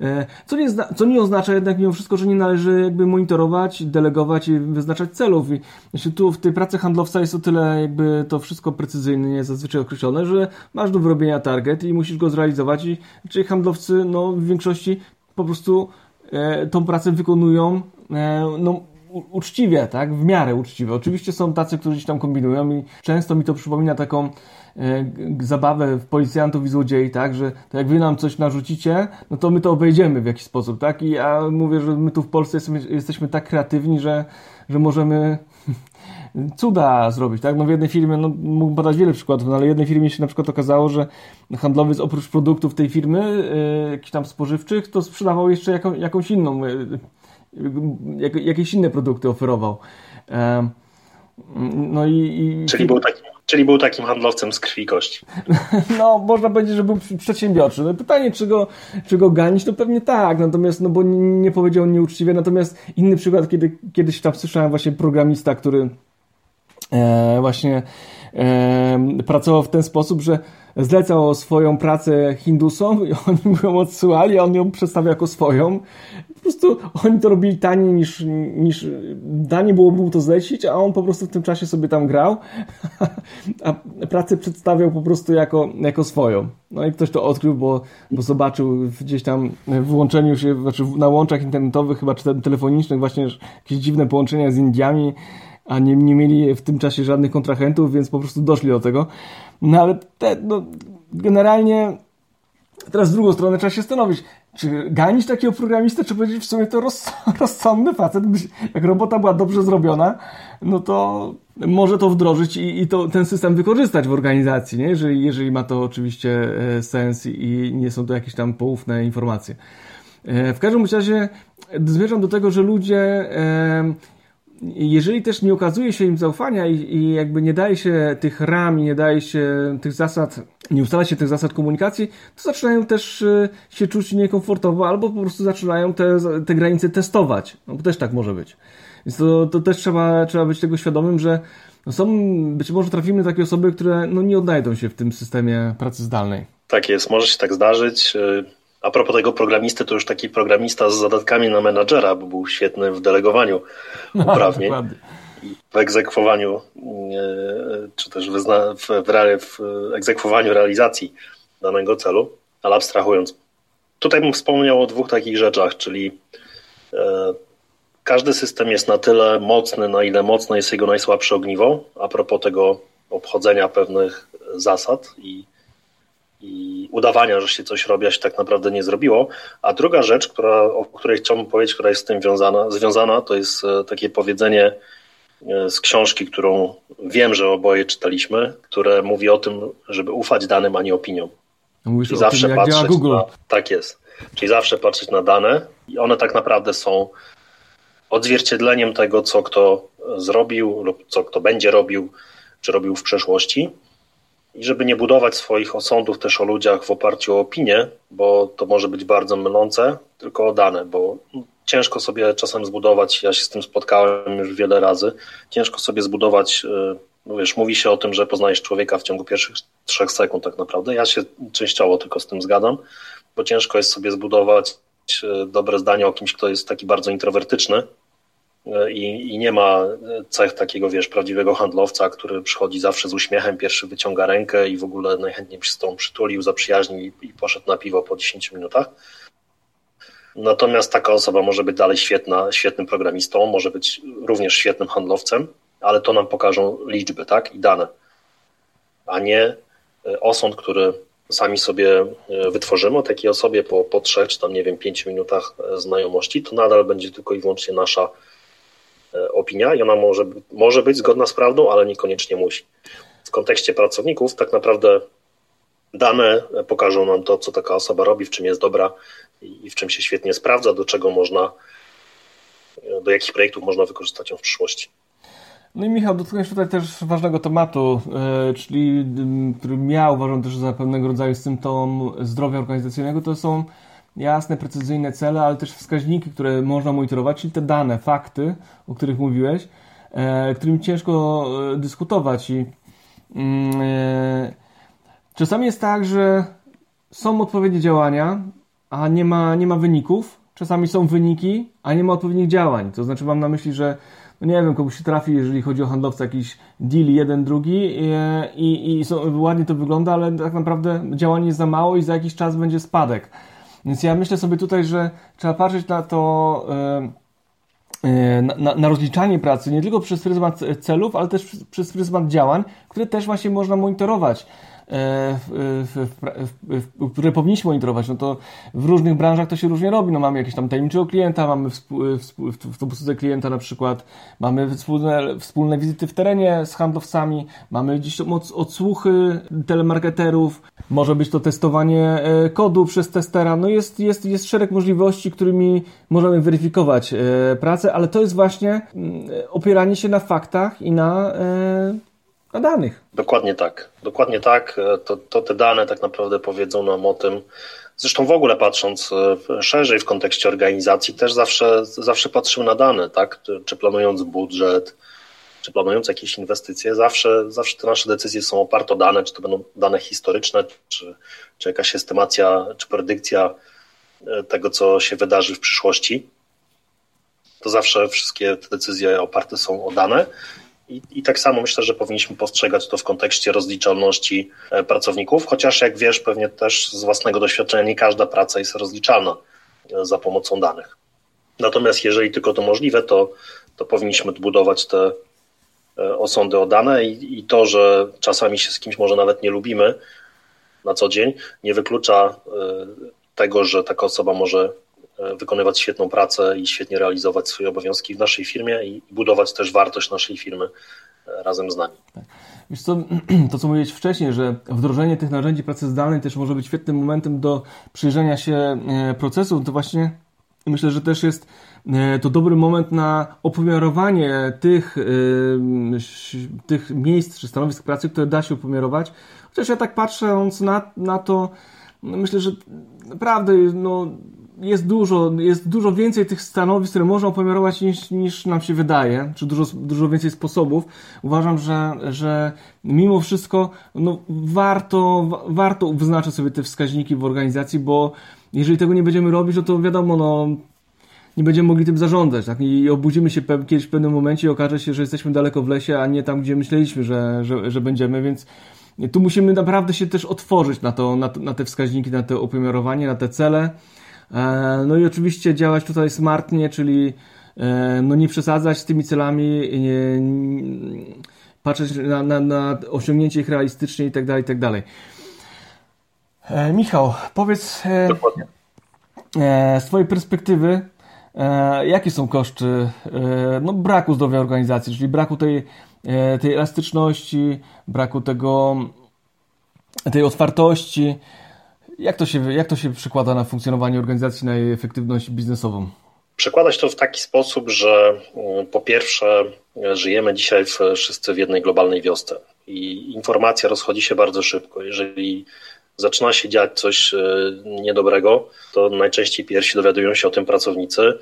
e, co nie, co nie oznacza jednak mimo wszystko, że nie należy jakby monitorować, delegować i wyznaczać celów. I znaczy tu w tej pracy handlowca jest o tyle jakby to wszystko precyzyjnie zazwyczaj określone, że masz do wyrobienia target i musisz go zrealizować i czyli handlowcy no, w większości po prostu e, tą pracę wykonują e, no, uczciwie, tak? W miarę uczciwie. Oczywiście są tacy, którzy gdzieś tam kombinują i często mi to przypomina taką zabawę w policjantów i złodziei, tak, że to jak wy nam coś narzucicie, no to my to obejdziemy w jakiś sposób, tak, i ja mówię, że my tu w Polsce jesteśmy, jesteśmy tak kreatywni, że, że możemy cuda zrobić, tak? No w jednej firmie, no mógłbym podać wiele przykładów, no ale w jednej firmie się na przykład okazało, że handlowiec oprócz produktów tej firmy, yy, jakichś tam spożywczych, to sprzedawał jeszcze jaką, jakąś inną, yy, jak, jakieś inne produkty oferował. Yy, no i, i... Czyli był taki Czyli był takim handlowcem z krwi kości. No, można powiedzieć, że był przedsiębiorczy. No, pytanie, czy go, czy go ganić, to pewnie tak, natomiast, no bo nie powiedział nieuczciwie. Natomiast inny przykład, kiedy kiedyś tam słyszałem właśnie programista, który e, właśnie e, pracował w ten sposób, że zlecał swoją pracę Hindusom i oni ją odsyłali, a on ją przedstawia jako swoją. Po prostu oni to robili taniej niż, niż taniej było mu to zlecić, a on po prostu w tym czasie sobie tam grał, a pracę przedstawiał po prostu jako, jako swoją. No i ktoś to odkrył, bo, bo zobaczył gdzieś tam w łączeniu się, znaczy na łączach internetowych, chyba czy telefonicznych, właśnie jakieś dziwne połączenia z Indiami, a nie, nie mieli w tym czasie żadnych kontrahentów, więc po prostu doszli do tego. No ale te, no, generalnie teraz z drugą stronę trzeba się stanowić, czy ganić takiego programistę, czy powiedzieć w sumie to roz, rozsądny facet, jak robota była dobrze zrobiona, no to może to wdrożyć i, i to, ten system wykorzystać w organizacji, nie? Jeżeli, jeżeli ma to oczywiście e, sens i nie są to jakieś tam poufne informacje. E, w każdym razie zmierzam do tego, że ludzie e, jeżeli też nie okazuje się im zaufania i, i, jakby nie daje się tych ram nie daje się tych zasad, nie ustala się tych zasad komunikacji, to zaczynają też e, się czuć niekomfortowo albo po prostu zaczynają te, te granice testować. No bo też tak może być. Więc to, to też trzeba, trzeba być tego świadomym, że no są, być może trafimy takie osoby, które no nie odnajdą się w tym systemie pracy zdalnej. Tak jest, może się tak zdarzyć. E, a propos tego programisty, to już taki programista z zadatkami na menadżera, bo był świetny w delegowaniu no, uprawnień. No, w egzekwowaniu, czy też w, w, w egzekwowaniu realizacji danego celu, ale abstrahując. Tutaj bym wspomniał o dwóch takich rzeczach, czyli e, każdy system jest na tyle mocny, na ile mocne jest jego najsłabsze ogniwo, a propos tego obchodzenia pewnych zasad i i udawania, że się coś robi, a się tak naprawdę nie zrobiło. A druga rzecz, która, o której chciałbym powiedzieć, która jest z tym związana, związana to jest e, takie powiedzenie e, z książki, którą wiem, że oboje czytaliśmy, które mówi o tym, żeby ufać danym, a nie opiniom. Mówisz I zawsze tym, patrzeć. Na, tak jest. Czyli zawsze patrzeć na dane i one tak naprawdę są odzwierciedleniem tego, co kto zrobił lub co kto będzie robił, czy robił w przeszłości i żeby nie budować swoich osądów też o ludziach w oparciu o opinię, bo to może być bardzo mylące, tylko o dane, bo ciężko sobie czasem zbudować, ja się z tym spotkałem już wiele razy, ciężko sobie zbudować, y, no wiesz, mówi się o tym, że poznajesz człowieka w ciągu pierwszych trzech sekund tak naprawdę, ja się częściowo tylko z tym zgadzam, bo ciężko jest sobie zbudować y, dobre zdanie o kimś, kto jest taki bardzo introwertyczny, i, i, nie ma cech takiego, wiesz, prawdziwego handlowca, który przychodzi zawsze z uśmiechem, pierwszy wyciąga rękę i w ogóle najchętniej się z tą przytulił, zaprzyjaźnił i, i poszedł na piwo po 10 minutach. Natomiast taka osoba może być dalej świetna, świetnym programistą, może być również świetnym handlowcem, ale to nam pokażą liczby, tak, i dane, a nie e, osąd, który sami sobie e, wytworzymy o takiej osobie po, po trzech, czy tam, nie wiem, pięciu minutach e, znajomości, to nadal będzie tylko i wyłącznie nasza opinia i ona może, może być zgodna z prawdą, ale niekoniecznie musi. W kontekście pracowników tak naprawdę dane pokażą nam to, co taka osoba robi, w czym jest dobra i w czym się świetnie sprawdza, do czego można, do jakich projektów można wykorzystać ją w przyszłości. No i Michał, dotknąłeś tutaj też ważnego tematu, yy, czyli który ja uważam też za pewnego rodzaju symptom zdrowia organizacyjnego, to są jasne, precyzyjne cele, ale też wskaźniki, które można monitorować, czyli te dane, fakty, o których mówiłeś, e, którym ciężko e, dyskutować. I mm, e, czasami jest tak, że są odpowiednie działania, a nie ma, nie ma wyników. Czasami są wyniki, a nie ma odpowiednich działań. To znaczy mam na myśli, że no nie wiem, komuś się trafi, jeżeli chodzi o handlowca, jakiś deal jeden, drugi i, i, i są, ładnie to wygląda, ale tak naprawdę działanie jest za mało i za jakiś czas będzie spadek. Więc ja myślę sobie tutaj, że trzeba patrzeć na to, e, e, na, na, rozliczanie pracy nie tylko przez pryzmat celów, ale też przez pryzmat działań, które też właśnie można monitorować. E, w, w, w, które powinniśmy monitorować, no to w różnych branżach to się różnie robi. No mamy jakieś tam tajemniczego klienta, mamy w obsłudze klienta na przykład, mamy wspólne, wspólne wizyty w terenie z handlowcami, mamy gdzieś odsłuchy telemarketerów, może być to testowanie e, kodu przez testera. No jest, jest, jest szereg możliwości, którymi możemy weryfikować e, pracę, ale to jest właśnie mm, opieranie się na faktach i na na danych. Dokładnie tak. Dokładnie tak. To, to te dane tak naprawdę powiedzą nam o tym. Zresztą w ogóle patrząc e, szerzej w kontekście organizacji, też zawsze, zawsze patrzymy na dane, tak? Czy planując budżet, czy planując jakieś inwestycje, zawsze, zawsze te nasze decyzje są oparte o dane, czy to będą dane historyczne, czy, czy jakaś estymacja, czy predykcja e, tego, co się wydarzy w przyszłości. To zawsze wszystkie te decyzje oparte są o dane. I, I, tak samo myślę, że powinniśmy postrzegać to w kontekście rozliczalności e, pracowników, chociaż jak wiesz, pewnie też z własnego doświadczenia nie każda praca jest rozliczalna e, za pomocą danych. Natomiast jeżeli tylko to możliwe, to, to powinniśmy budować te e, osądy o dane i, i to, że czasami się z kimś może nawet nie lubimy na co dzień, nie wyklucza tego, że taka osoba może wykonywać świetną pracę i świetnie realizować swoje obowiązki w naszej firmie i budować też wartość naszej firmy e, razem z nami. Tak. Wiesz co, to co mówiłeś wcześniej, że wdrożenie tych narzędzi pracy zdalnej też może być świetnym momentem do przyjrzenia się e, procesów, to właśnie myślę, że też jest e, to dobry moment na opomiarowanie tych, tych miejsc czy stanowisk pracy, które da się opomiarować. Chociaż ja tak patrząc na, na to, myślę, że naprawdę no, jest dużo, jest dużo więcej tych stanowisk, które można opomiarować niż, niż nam się wydaje, czy dużo, dużo więcej sposobów. Uważam, że, że mimo wszystko no, warto, warto wyznaczyć sobie te wskaźniki w organizacji, bo jeżeli tego nie będziemy robić, no to wiadomo, no, nie będziemy mogli tym zarządzać, tak? I obudzimy się kiedyś w pewnym momencie i okaże się, że jesteśmy daleko w lesie, a nie tam, gdzie myśleliśmy, że, że, że będziemy, więc tu musimy naprawdę się też otworzyć na, to, na, na te wskaźniki, na to opomiarowanie, na te cele. E, no i oczywiście działać tutaj smartnie, czyli e, no nie przesadzać z tymi celami, nie, patrzeć na, na, na osiągnięcie ich realistycznie i tak dalej, i tak dalej. E, Michał, powiedz z Twojej perspektywy, jakie są koszty no, braku zdrowia organizacji, czyli braku tej, tej elastyczności, braku tego, tej otwartości, jak to, się, jak to się przekłada na funkcjonowanie organizacji, na jej efektywność biznesową? Przekładać to w taki sposób, że mm, po pierwsze żyjemy dzisiaj wszyscy w jednej globalnej wiosce i informacja rozchodzi się bardzo szybko. Jeżeli zaczyna się dziać coś e, niedobrego, to najczęściej pierwsi dowiadują się o tym pracownicy.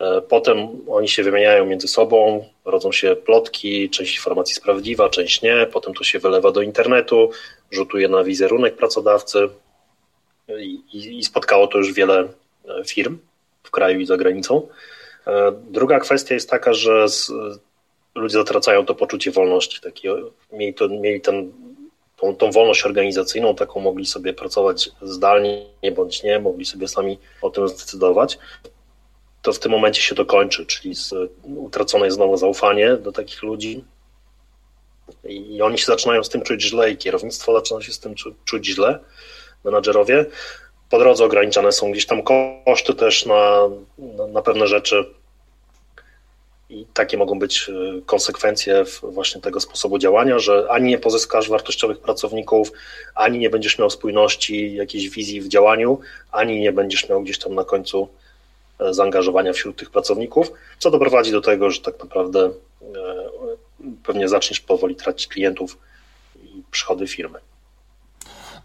E, potem oni się wymieniają między sobą, rodzą się plotki, część informacji jest prawdziwa, część nie, potem to się wylewa do internetu, rzutuje na wizerunek pracodawcy, i, i spotkało to już wiele e, firm w kraju i za granicą. E, druga kwestia jest taka, że z, ludzie zatracają to poczucie wolności. Taki, mieli, to, mieli ten, tą, tą wolność organizacyjną, taką mogli sobie pracować zdalnie bądź nie, mogli sobie sami o tym zdecydować. To w tym momencie się to kończy, czyli z, utracone jest znowu zaufanie do takich ludzi. I, I oni się zaczynają z tym czuć źle, i kierownictwo zaczyna się z tym czuć źle menadżerowie. Po drodze ograniczane są gdzieś tam koszty też na, na, pewne rzeczy. I takie mogą być y, konsekwencje właśnie tego sposobu działania, że ani nie pozyskasz wartościowych pracowników, ani nie będziesz miał spójności, jakiejś wizji w działaniu, ani nie będziesz miał gdzieś tam na końcu e, zaangażowania wśród tych pracowników, co doprowadzi do tego, że tak naprawdę e, pewnie zaczniesz powoli tracić klientów i przychody firmy.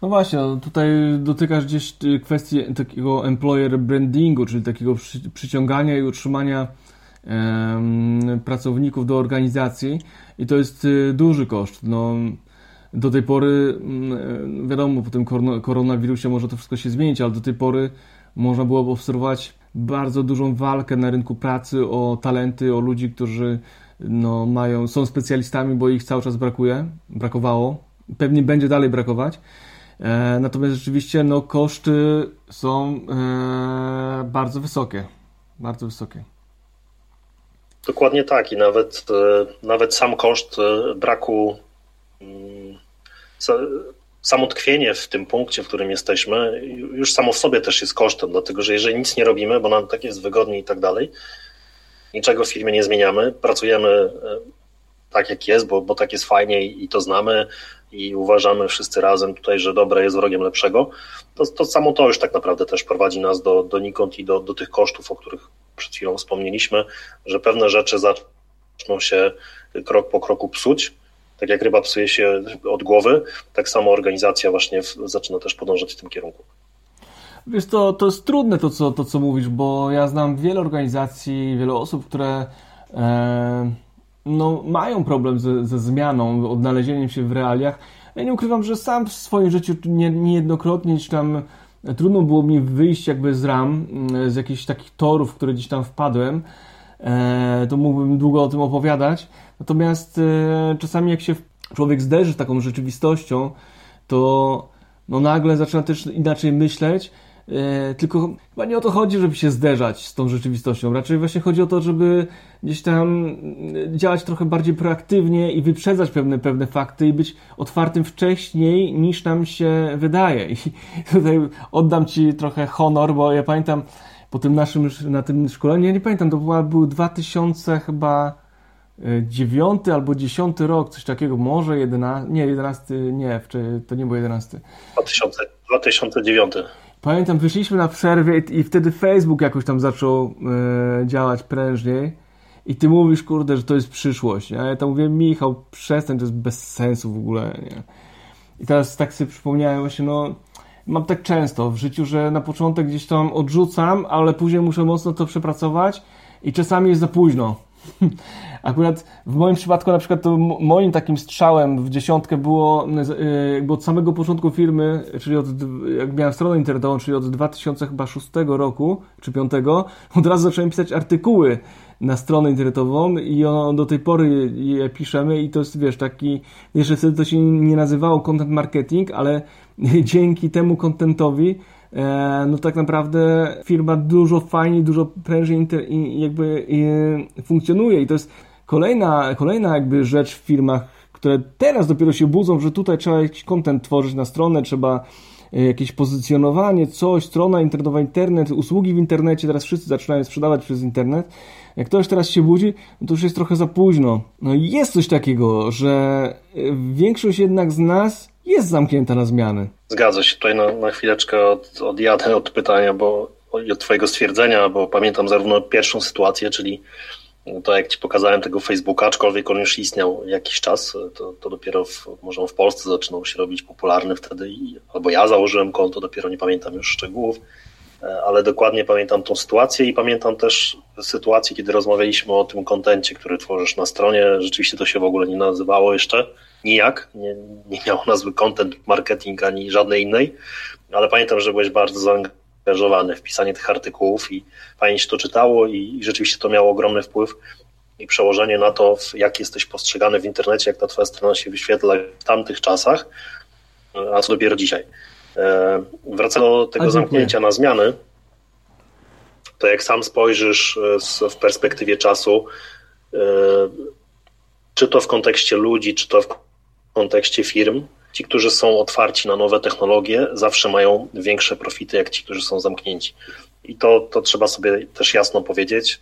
No właśnie, no tutaj dotykasz gdzieś y, kwestii takiego employer brandingu, czyli takiego przy, przyciągania i utrzymania pracowników do organizacji i to jest y, duży koszt. No, do tej pory, mm, wiadomo, po tym koronawirusie może to wszystko się zmienić, ale do tej pory można było obserwować bardzo dużą walkę na rynku pracy o talenty, o ludzi, którzy no, mają, są specjalistami, bo ich cały czas brakuje, brakowało, pewnie będzie dalej brakować. E, natomiast rzeczywiście no, koszty są e, bardzo wysokie. Bardzo wysokie. Dokładnie tak i nawet, e, nawet sam koszt braku, mm, samo tkwienie w tym punkcie, w którym jesteśmy, już samo w sobie też jest kosztem, dlatego że jeżeli nic nie robimy, bo nam tak jest wygodniej i tak dalej, niczego w firmie nie zmieniamy, pracujemy tak jak jest, bo, bo tak jest fajnie i to znamy, i uważamy wszyscy razem tutaj, że dobre jest wrogiem lepszego, to, to samo to już tak naprawdę też prowadzi nas do, donikąd i do, do tych kosztów, o których przed chwilą wspomnieliśmy, że pewne rzeczy zaczną się krok po kroku psuć. Tak jak ryba psuje się od głowy, tak samo organizacja właśnie zaczyna też podążać w tym kierunku. Wiesz, to, to jest trudne to co, to, co mówisz, bo ja znam wiele organizacji, wiele osób, które e, no, mają problem ze, ze zmianą, odnalezieniem się w realiach. Ja nie ukrywam, że sam w swoim życiu nie, niejednokrotnie czy tam trudno było mi wyjść jakby z ram, mm, z jakichś takich torów, które gdzieś tam wpadłem. E, to mógłbym długo o tym opowiadać. Natomiast e, czasami jak się człowiek zderzy z taką rzeczywistością, to no nagle zaczyna też inaczej myśleć E, tylko chyba nie o to chodzi, żeby się zderzać z tą rzeczywistością. Raczej właśnie chodzi o to, żeby gdzieś tam e, działać trochę bardziej proaktywnie i wyprzedzać pewne, pewne fakty i być otwartym wcześniej niż nam się wydaje. I tutaj oddam Ci trochę honor, bo ja pamiętam po tym naszym, na tym szkoleniu, ja nie pamiętam, to była, był 2000 chyba e, dziewiąty albo dziesiąty rok, coś takiego, może 11, nie, 11, nie, to nie był 11. 2000, 2009. Pamiętam, wyszliśmy na przerwie i, i wtedy Facebook jakoś tam zaczął e, działać prężniej. I ty mówisz, kurde, że to jest przyszłość. A ja tam mówię, Michał, przestań, to jest bez sensu w ogóle. Nie? I teraz tak sobie przypomniałem właśnie, no mam tak często w życiu, że na początek gdzieś tam odrzucam, ale później muszę mocno to przepracować i czasami jest za późno. Akurat w moim przypadku na przykład to moim takim strzałem w dziesiątkę było jakby od samego początku firmy, czyli od, jak miałem stronę internetową, czyli od 2006 roku czy 2005, od razu zacząłem pisać artykuły na stronę internetową i on, do tej pory je piszemy i to jest, wiesz, taki, jeszcze wtedy to się nie nazywało content marketing, ale dzięki temu contentowi no tak naprawdę firma dużo fajniej, dużo prężniej jakby funkcjonuje i to jest kolejna, kolejna jakby rzecz w firmach, które teraz dopiero się budzą, że tutaj trzeba jakiś kontent tworzyć na stronę, trzeba e, jakieś pozycjonowanie, coś, strona internetowa, internet, usługi w internecie, teraz wszyscy zaczynają sprzedawać przez internet. Jak ktoś teraz się budzi, no to już jest trochę za późno. No i jest coś takiego, że e, większość jednak z nas jest zamknięta na zmiany. Zgadza się. Tutaj na, na chwileczkę od, odjadę od pytania, bo od Twojego stwierdzenia, bo pamiętam zarówno pierwszą sytuację, czyli to jak Ci pokazałem tego Facebooka, aczkolwiek on już istniał jakiś czas, to, to dopiero w, może w Polsce zaczynał się robić popularny wtedy, i, albo ja założyłem konto, dopiero nie pamiętam już szczegółów, ale dokładnie pamiętam tą sytuację i pamiętam też sytuację, kiedy rozmawialiśmy o tym kontencie, który tworzysz na stronie. Rzeczywiście to się w ogóle nie nazywało jeszcze nijak, nie, nie miało nazwy content marketing ani żadnej innej, ale pamiętam, że byłeś bardzo zaangażowany w pisanie tych artykułów i fajnie się to czytało i, i rzeczywiście to miało ogromny wpływ i przełożenie na to, jak jesteś postrzegany w internecie, jak ta twoja strona się wyświetla w tamtych czasach, a co dopiero dzisiaj. E, wracając do tego zamknięcia na zmiany, to jak sam spojrzysz e, w perspektywie czasu, e, czy to w kontekście ludzi, czy to w kontekście firm, ci, którzy są otwarci na nowe technologie, zawsze mają większe profity, jak ci, którzy są zamknięci. I to, to trzeba sobie też jasno powiedzieć,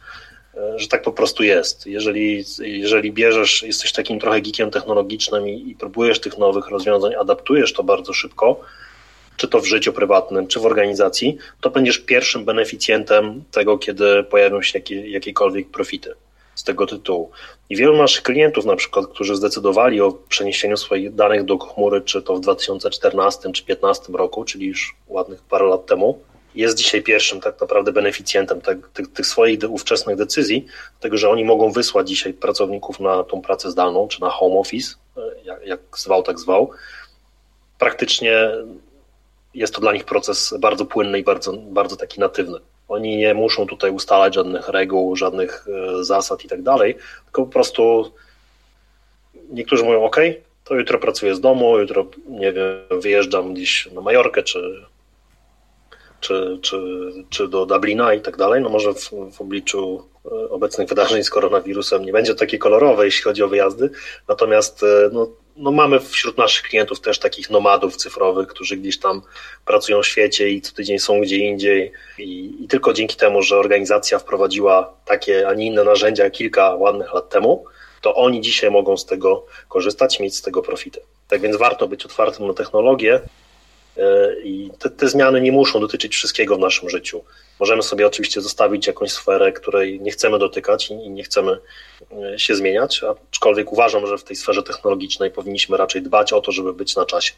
że tak po prostu jest. Jeżeli, jeżeli bierzesz, jesteś takim trochę geekiem technologicznym i, i próbujesz tych nowych rozwiązań, adaptujesz to bardzo szybko, czy to w życiu prywatnym, czy w organizacji, to będziesz pierwszym beneficjentem tego, kiedy pojawią się jakie, jakiekolwiek profity z tego tytułu. I wielu naszych klientów, na przykład, którzy zdecydowali o przeniesieniu swoich danych do chmury, czy to w 2014 czy 2015 roku, czyli już ładnych parę lat temu, jest dzisiaj pierwszym tak naprawdę beneficjentem tych, tych, tych swoich ówczesnych decyzji, tego, że oni mogą wysłać dzisiaj pracowników na tą pracę zdalną, czy na home office, jak, jak zwał, tak zwał. Praktycznie jest to dla nich proces bardzo płynny i bardzo, bardzo taki natywny. Oni nie muszą tutaj ustalać żadnych reguł, żadnych e, zasad i tak dalej, tylko po prostu niektórzy mówią, OK, to jutro pracuję z domu, jutro, nie wiem, wyjeżdżam gdzieś na Majorkę, czy, czy, czy, czy do Dublina i tak dalej. No może w, w obliczu e, obecnych wydarzeń z koronawirusem nie będzie takie kolorowe, jeśli chodzi o wyjazdy, natomiast e, no, no mamy wśród naszych klientów też takich nomadów cyfrowych, którzy gdzieś tam pracują w świecie i co tydzień są gdzie indziej. I, I, tylko dzięki temu, że organizacja wprowadziła takie, a nie inne narzędzia kilka ładnych lat temu, to oni dzisiaj mogą z tego korzystać, mieć z tego profity. Tak więc warto być otwartym na technologię, E, I te, te, zmiany nie muszą dotyczyć wszystkiego w naszym życiu. Możemy sobie oczywiście zostawić jakąś sferę, której nie chcemy dotykać i nie chcemy się zmieniać, aczkolwiek uważam, że w tej sferze technologicznej powinniśmy raczej dbać o to, żeby być na czasie.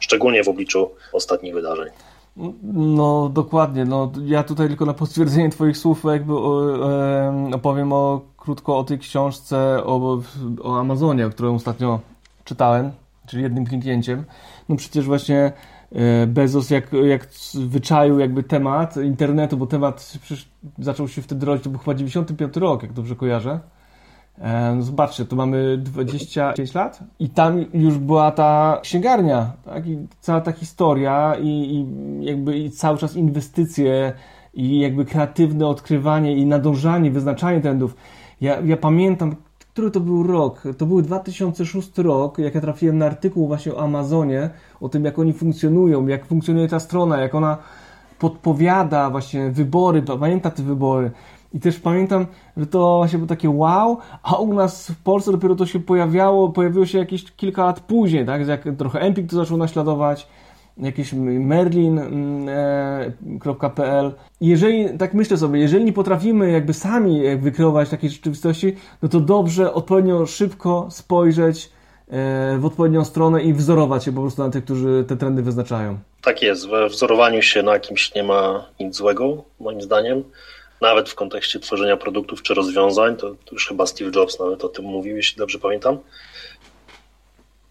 Szczególnie w obliczu ostatnich wydarzeń. No dokładnie. No, ja tutaj tylko na potwierdzenie Twoich słów jakby opowiem o krótko o tej książce o, o Amazonie, którą ostatnio czytałem, czyli jednym kliknięciem. No przecież właśnie e, Bezos jak, jak wyczaił jakby temat internetu, bo temat zaczął się wtedy rodzić, to był chyba 95 rok, jak dobrze kojarzę. E, no zobaczcie, tu mamy 25 lat i tam już była ta księgarnia, tak? I cała ta historia i, i jakby i cały czas inwestycje i jakby kreatywne odkrywanie i nadążanie, wyznaczanie trendów. Ja, ja pamiętam, który to był rok? To był 2006 rok, jak ja trafiłem na artykuł właśnie o Amazonie, o tym, jak oni funkcjonują, jak funkcjonuje ta strona, jak ona podpowiada właśnie wybory, pamięta te wybory. I też pamiętam, że to właśnie było takie wow, a u nas w Polsce dopiero to się pojawiało, pojawiło się jakieś kilka lat później, tak? Jak trochę Empik to zaczął naśladować, jakieś merlin.pl. Jeżeli, tak myślę sobie, jeżeli nie potrafimy jakby sami wykreować takiej rzeczywistości, no to dobrze odpowiednio szybko spojrzeć e, w odpowiednią stronę i wzorować się po prostu na tych, którzy te trendy wyznaczają. Tak jest, we wzorowaniu się na kimś nie ma nic złego, moim zdaniem. Nawet w kontekście tworzenia produktów czy rozwiązań, to, to już chyba Steve Jobs nawet o tym mówił, jeśli dobrze pamiętam.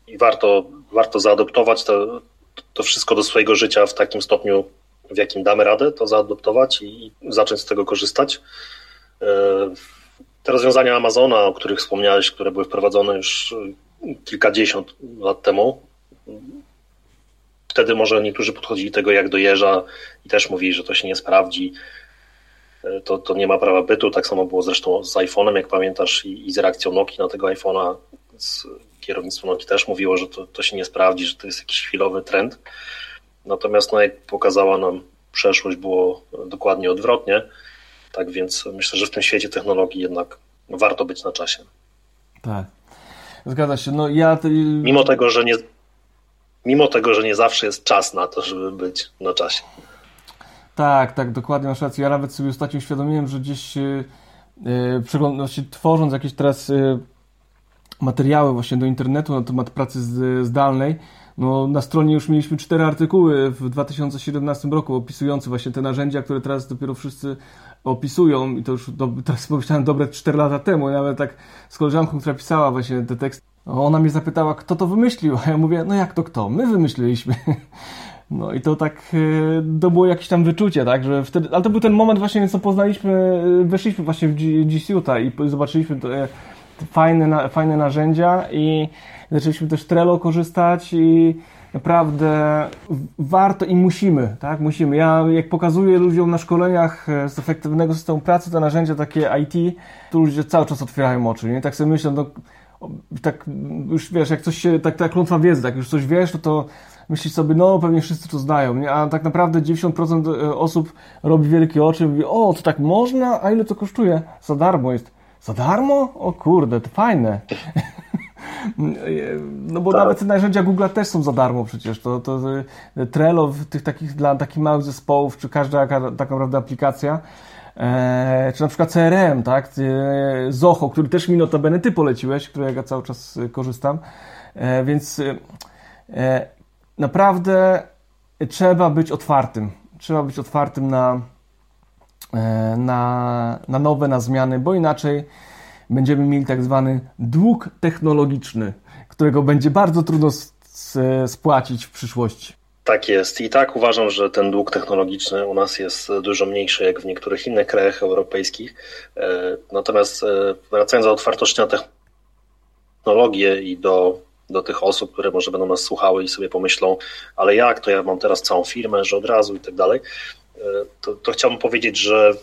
I warto, warto zaadoptować to, to wszystko do swojego życia w takim stopniu, w jakim damy radę, to zaadoptować i zacząć z tego korzystać. E, te rozwiązania Amazona, o których wspomniałeś, które były wprowadzone już kilkadziesiąt lat temu, wtedy może niektórzy podchodzili tego jak do jeża i też mówili, że to się nie sprawdzi. To, to nie ma prawa bytu. Tak samo było zresztą z iPhone'em, jak pamiętasz, i, i z reakcją Nokia na tego iPhone'a. Kierownictwo Nokia też mówiło, że to, to się nie sprawdzi, że to jest jakiś chwilowy trend. Natomiast no, jak pokazała nam przeszłość, było dokładnie odwrotnie. Tak więc myślę, że w tym świecie technologii jednak warto być na czasie. Tak. Zgadza się. No ja. Mimo tego, że nie. Mimo tego, że nie zawsze jest czas na to, żeby być na czasie. Tak, tak, dokładnie masz rację. Ja nawet sobie ostatnio uświadomiłem, że gdzieś yy, yy, tworząc jakieś teraz yy, materiały właśnie do internetu na temat pracy zdalnej, no, na stronie już mieliśmy cztery artykuły w 2017 roku opisujące właśnie te narzędzia, które teraz dopiero wszyscy opisują i to już do, teraz pomyślałem dobre 4 lata temu, nawet tak z koleżanką, która pisała właśnie te teksty, ona mnie zapytała, kto to wymyślił, a ja mówię, no jak to kto? My wymyśliliśmy. No i to tak, e, to było jakieś tam wyczucie, tak, że wtedy, ale to był ten moment właśnie, co poznaliśmy, e, weszliśmy właśnie w G Suite'a i zobaczyliśmy te, fajne, fajne narzędzia i zaczęliśmy też Trello korzystać i naprawdę warto i musimy, tak, musimy. Ja jak pokazuję ludziom na szkoleniach e, z efektywnego systemu pracy te narzędzia takie IT, to ludzie cały czas otwierają oczy, nie? Tak sobie myślę, no, tak już wiesz, jak coś się, tak, tak klątwa wiedzy, tak już coś wiesz, to to myślisz sobie, no pewnie wszyscy to znają, nie? a tak naprawdę 90% e, osób robi wielkie oczy i mówi, o, to tak można, a ile to kosztuje? Za darmo jest. Za darmo? O kurde, to fajne. No bo tak. nawet te narzędzia Google też są za darmo przecież. To, to e, Trello tych takich dla takich małych zespołów, czy każda tak naprawdę aplikacja, e, czy na przykład CRM, tak? E, Zoho, który też mi notabene ty poleciłeś, którego ja cały czas korzystam. E, więc e, naprawdę trzeba być otwartym. Trzeba być otwartym na, e, na, na nowe, na zmiany, bo inaczej będziemy mieli tak zwany dług technologiczny, którego będzie bardzo trudno spłacić w przyszłości. Tak jest. I tak uważam, że ten dług technologiczny u nas jest dużo mniejszy jak w niektórych innych krajach europejskich. E, natomiast e, wracając do otwartości na technologię i do do tych osób, które może będą nas słuchały i sobie pomyślą, ale jak to ja mam teraz całą firmę, że od razu i tak dalej, e, to, to chciałbym powiedzieć, że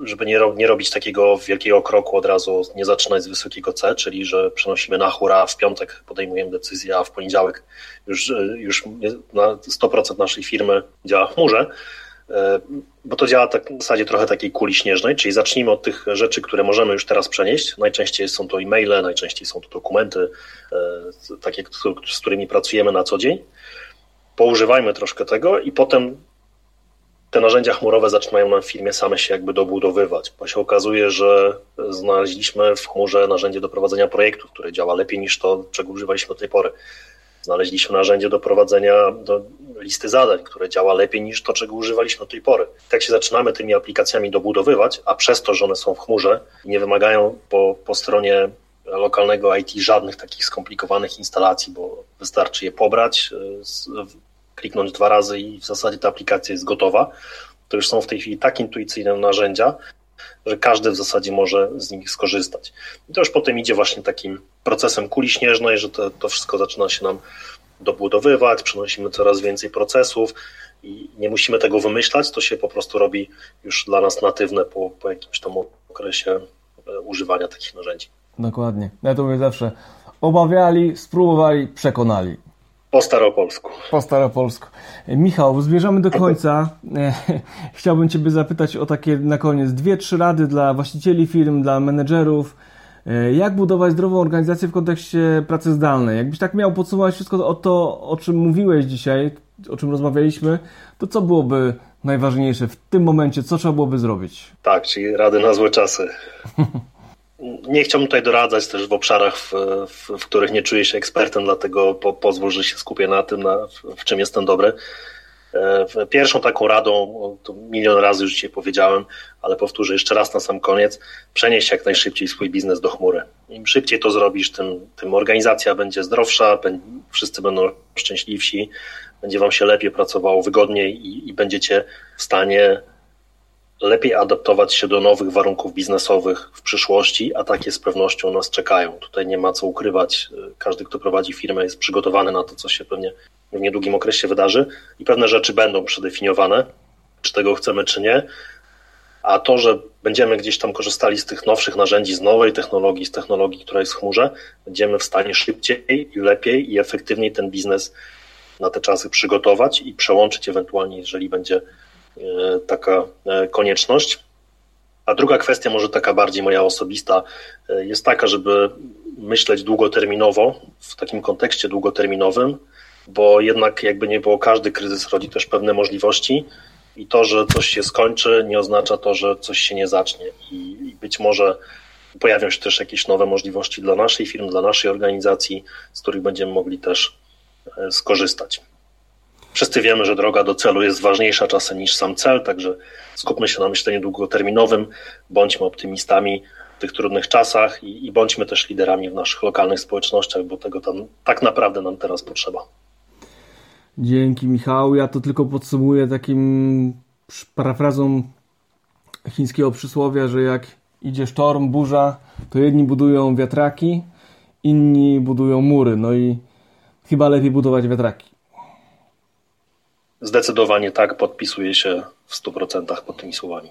żeby nie, nie robić takiego wielkiego kroku od razu, nie zaczynać z wysokiego C, czyli że przenosimy na hura, w piątek podejmujemy decyzję, a w poniedziałek już, e, już na 100% naszej firmy działa w chmurze, bo to działa tak w zasadzie trochę takiej kuli śnieżnej, czyli zacznijmy od tych rzeczy, które możemy już teraz przenieść. Najczęściej są to e-maile, najczęściej są to dokumenty, e, takie, z którymi pracujemy na co dzień. Poużywajmy troszkę tego i potem te narzędzia chmurowe zaczynają nam w firmie same się jakby dobudowywać, bo się okazuje, że znaleźliśmy w chmurze narzędzie do prowadzenia projektów, które działa lepiej niż to, czego używaliśmy do tej pory. Znaleźliśmy narzędzie do prowadzenia do listy zadań, które działa lepiej niż to, czego używaliśmy do tej pory. Tak się zaczynamy tymi aplikacjami dobudowywać, a przez to, że one są w chmurze nie wymagają po, po stronie lokalnego IT żadnych takich skomplikowanych instalacji, bo wystarczy je pobrać, kliknąć dwa razy i w zasadzie ta aplikacja jest gotowa. To już są w tej chwili tak intuicyjne narzędzia, że każdy w zasadzie może z nich skorzystać. I to już potem idzie właśnie takim procesem kuli śnieżnej, że to, to wszystko zaczyna się nam dobudowywać, przenosimy coraz więcej procesów i nie musimy tego wymyślać, to się po prostu robi już dla nas natywne po, po jakimś tam okresie e, używania takich narzędzi. Dokładnie. Ja to mówię zawsze. Obawiali, spróbowali, przekonali. Po staropolsku. Po staropolsku. Michał, zbierzamy do końca. Chciałbym Ciebie zapytać o takie na koniec dwie, trzy rady dla właścicieli firm, dla menedżerów. Jak budować zdrową organizację w kontekście pracy zdalnej? Jakbyś tak miał podsumować wszystko o to, o czym mówiłeś dzisiaj, o czym rozmawialiśmy, to co byłoby najważniejsze w tym momencie? Co trzeba byłoby zrobić? Tak, czyli rady na złe czasy. Nie chciałbym tutaj doradzać też w obszarach, w, w, w których nie czuję się ekspertem, dlatego po, pozwól, że się skupię na tym, na, w, w czym jestem dobry. E, pierwszą taką radą, to milion razy już dzisiaj powiedziałem, ale powtórzę jeszcze raz na sam koniec, przenieść jak najszybciej swój biznes do chmury. Im szybciej to zrobisz, tym, tym organizacja będzie zdrowsza, wszyscy będą szczęśliwsi, będzie Wam się lepiej pracowało, wygodniej i, i będziecie w stanie lepiej adaptować się do nowych warunków biznesowych w przyszłości, a takie z pewnością nas czekają. Tutaj nie ma co ukrywać. Każdy, kto prowadzi firmę, jest przygotowany na to, co się pewnie w niedługim okresie wydarzy i pewne rzeczy będą przedefiniowane, czy tego chcemy, czy nie. A to, że będziemy gdzieś tam korzystali z tych nowszych narzędzi, z nowej technologii, z technologii, która jest w chmurze, będziemy w stanie szybciej i lepiej i efektywniej ten biznes na te czasy przygotować i przełączyć ewentualnie, jeżeli będzie taka e, konieczność. A druga kwestia, może taka bardziej moja osobista, e, jest taka, żeby myśleć długoterminowo, w takim kontekście długoterminowym, bo jednak jakby nie było, każdy kryzys rodzi też pewne możliwości i to, że coś się skończy, nie oznacza to, że coś się nie zacznie. I być może pojawią się też jakieś nowe możliwości dla naszej firmy, dla naszej organizacji, z których będziemy mogli też skorzystać. Wszyscy wiemy, że droga do celu jest ważniejsza czasem niż sam cel, także skupmy się na myśleniu długoterminowym, bądźmy optymistami w tych trudnych czasach i, i bądźmy też liderami w naszych lokalnych społecznościach, bo tego tam tak naprawdę nam teraz potrzeba. Dzięki Michał. Ja to tylko podsumuję takim parafrazą chińskiego przysłowia, że jak idzie sztorm, burza, to jedni budują wiatraki, inni budują mury. No i chyba lepiej budować wiatraki. Zdecydowanie tak, podpisuję się w 100% pod tymi słowami.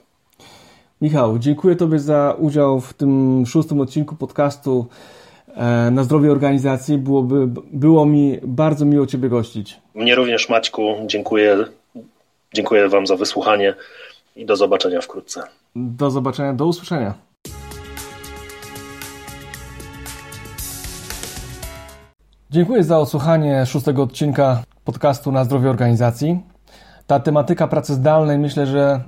Michał, dziękuję Tobie za udział w tym szóstym odcinku podcastu e, na zdrowie organizacji. Byłoby, było mi bardzo miło Ciebie gościć. Mnie również, Maćku, dziękuję. Dziękuję Wam za wysłuchanie i do zobaczenia wkrótce. Do zobaczenia, do usłyszenia. Dziękuję za odsłuchanie szóstego odcinka podcastu na zdrowie organizacji. Ta tematyka pracy zdalnej myślę, że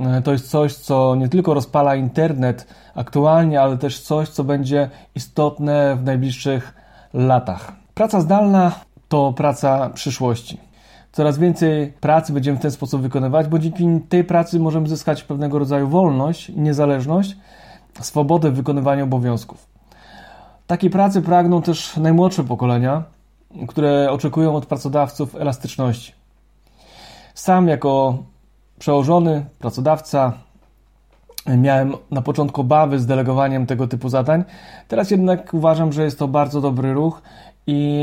e, to jest coś, co nie tylko rozpala internet aktualnie, ale też coś, co będzie istotne w najbliższych latach. Praca zdalna to praca przyszłości. Coraz więcej pracy będziemy w ten sposób wykonywać, bo dzięki tej pracy możemy zyskać pewnego rodzaju wolność, niezależność, swobodę w wykonywaniu obowiązków. Takiej pracy pragną też najmłodsze pokolenia, które oczekują od pracodawców elastyczności. Sam jako przełożony pracodawca miałem na początku obawy z delegowaniem tego typu zadań. Teraz jednak uważam, że jest to bardzo dobry ruch i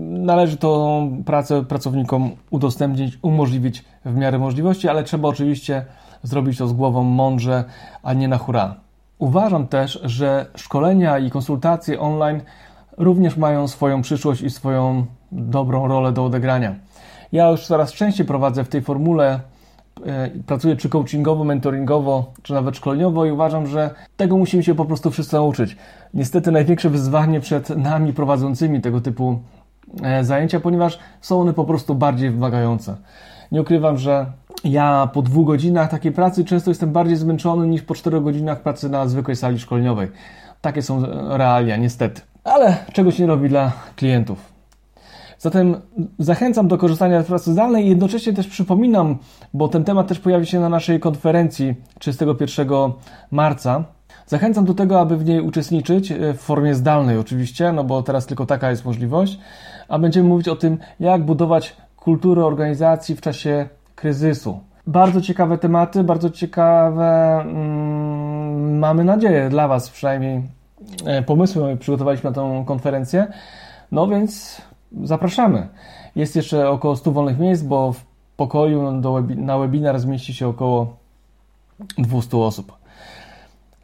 należy tą pracę pracownikom udostępnić, umożliwić w miarę możliwości, ale trzeba oczywiście zrobić to z głową mądrze, a nie na hura. Uważam też, że szkolenia i konsultacje online również mają swoją przyszłość i swoją dobrą rolę do odegrania. Ja już coraz częściej prowadzę w tej formule, e, pracuję czy coachingowo, mentoringowo, czy nawet szkoleniowo i uważam, że tego musimy się po prostu wszyscy nauczyć. Niestety największe wyzwanie przed nami prowadzącymi tego typu e, zajęcia, ponieważ są one po prostu bardziej wymagające. Nie ukrywam, że ja po dwóch godzinach takiej pracy często jestem bardziej zmęczony niż po czterech godzinach pracy na zwykłej sali szkoleniowej. Takie są realia, niestety. Ale czegoś nie robi dla klientów. Zatem zachęcam do korzystania z pracy zdalnej i jednocześnie też przypominam, bo ten temat też pojawi się na naszej konferencji 31 marca. Zachęcam do tego, aby w niej uczestniczyć w formie zdalnej oczywiście, no bo teraz tylko taka jest możliwość, a będziemy mówić o tym, jak budować kulturę organizacji w czasie kryzysu. Bardzo ciekawe tematy, bardzo ciekawe, mm, mamy nadzieję dla Was przynajmniej, e, pomysły przygotowaliśmy na tę konferencję. No więc zapraszamy. Jest jeszcze około 100 wolnych miejsc, bo w pokoju do na webinar zmieści się około 200 osób.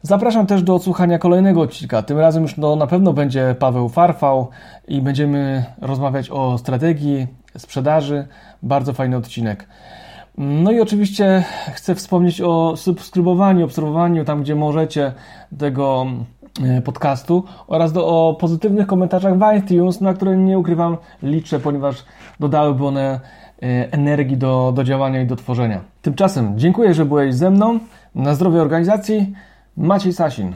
Zapraszam też do odsłuchania kolejnego odcinka. Tym razem już no, na pewno będzie Paweł Farfał i będziemy rozmawiać o strategii sprzedaży. Bardzo fajny odcinek. No i oczywiście chcę wspomnieć o subskrybowaniu, obserwowaniu tam, gdzie możecie tego e, podcastu oraz do, o pozytywnych komentarzach w iTunes, na które nie ukrywam liczę, ponieważ dodałyby one e, energii do, do działania i do tworzenia. Tymczasem dziękuję, że byłeś ze mną. Na zdrowie organizacji Maciej Sasin.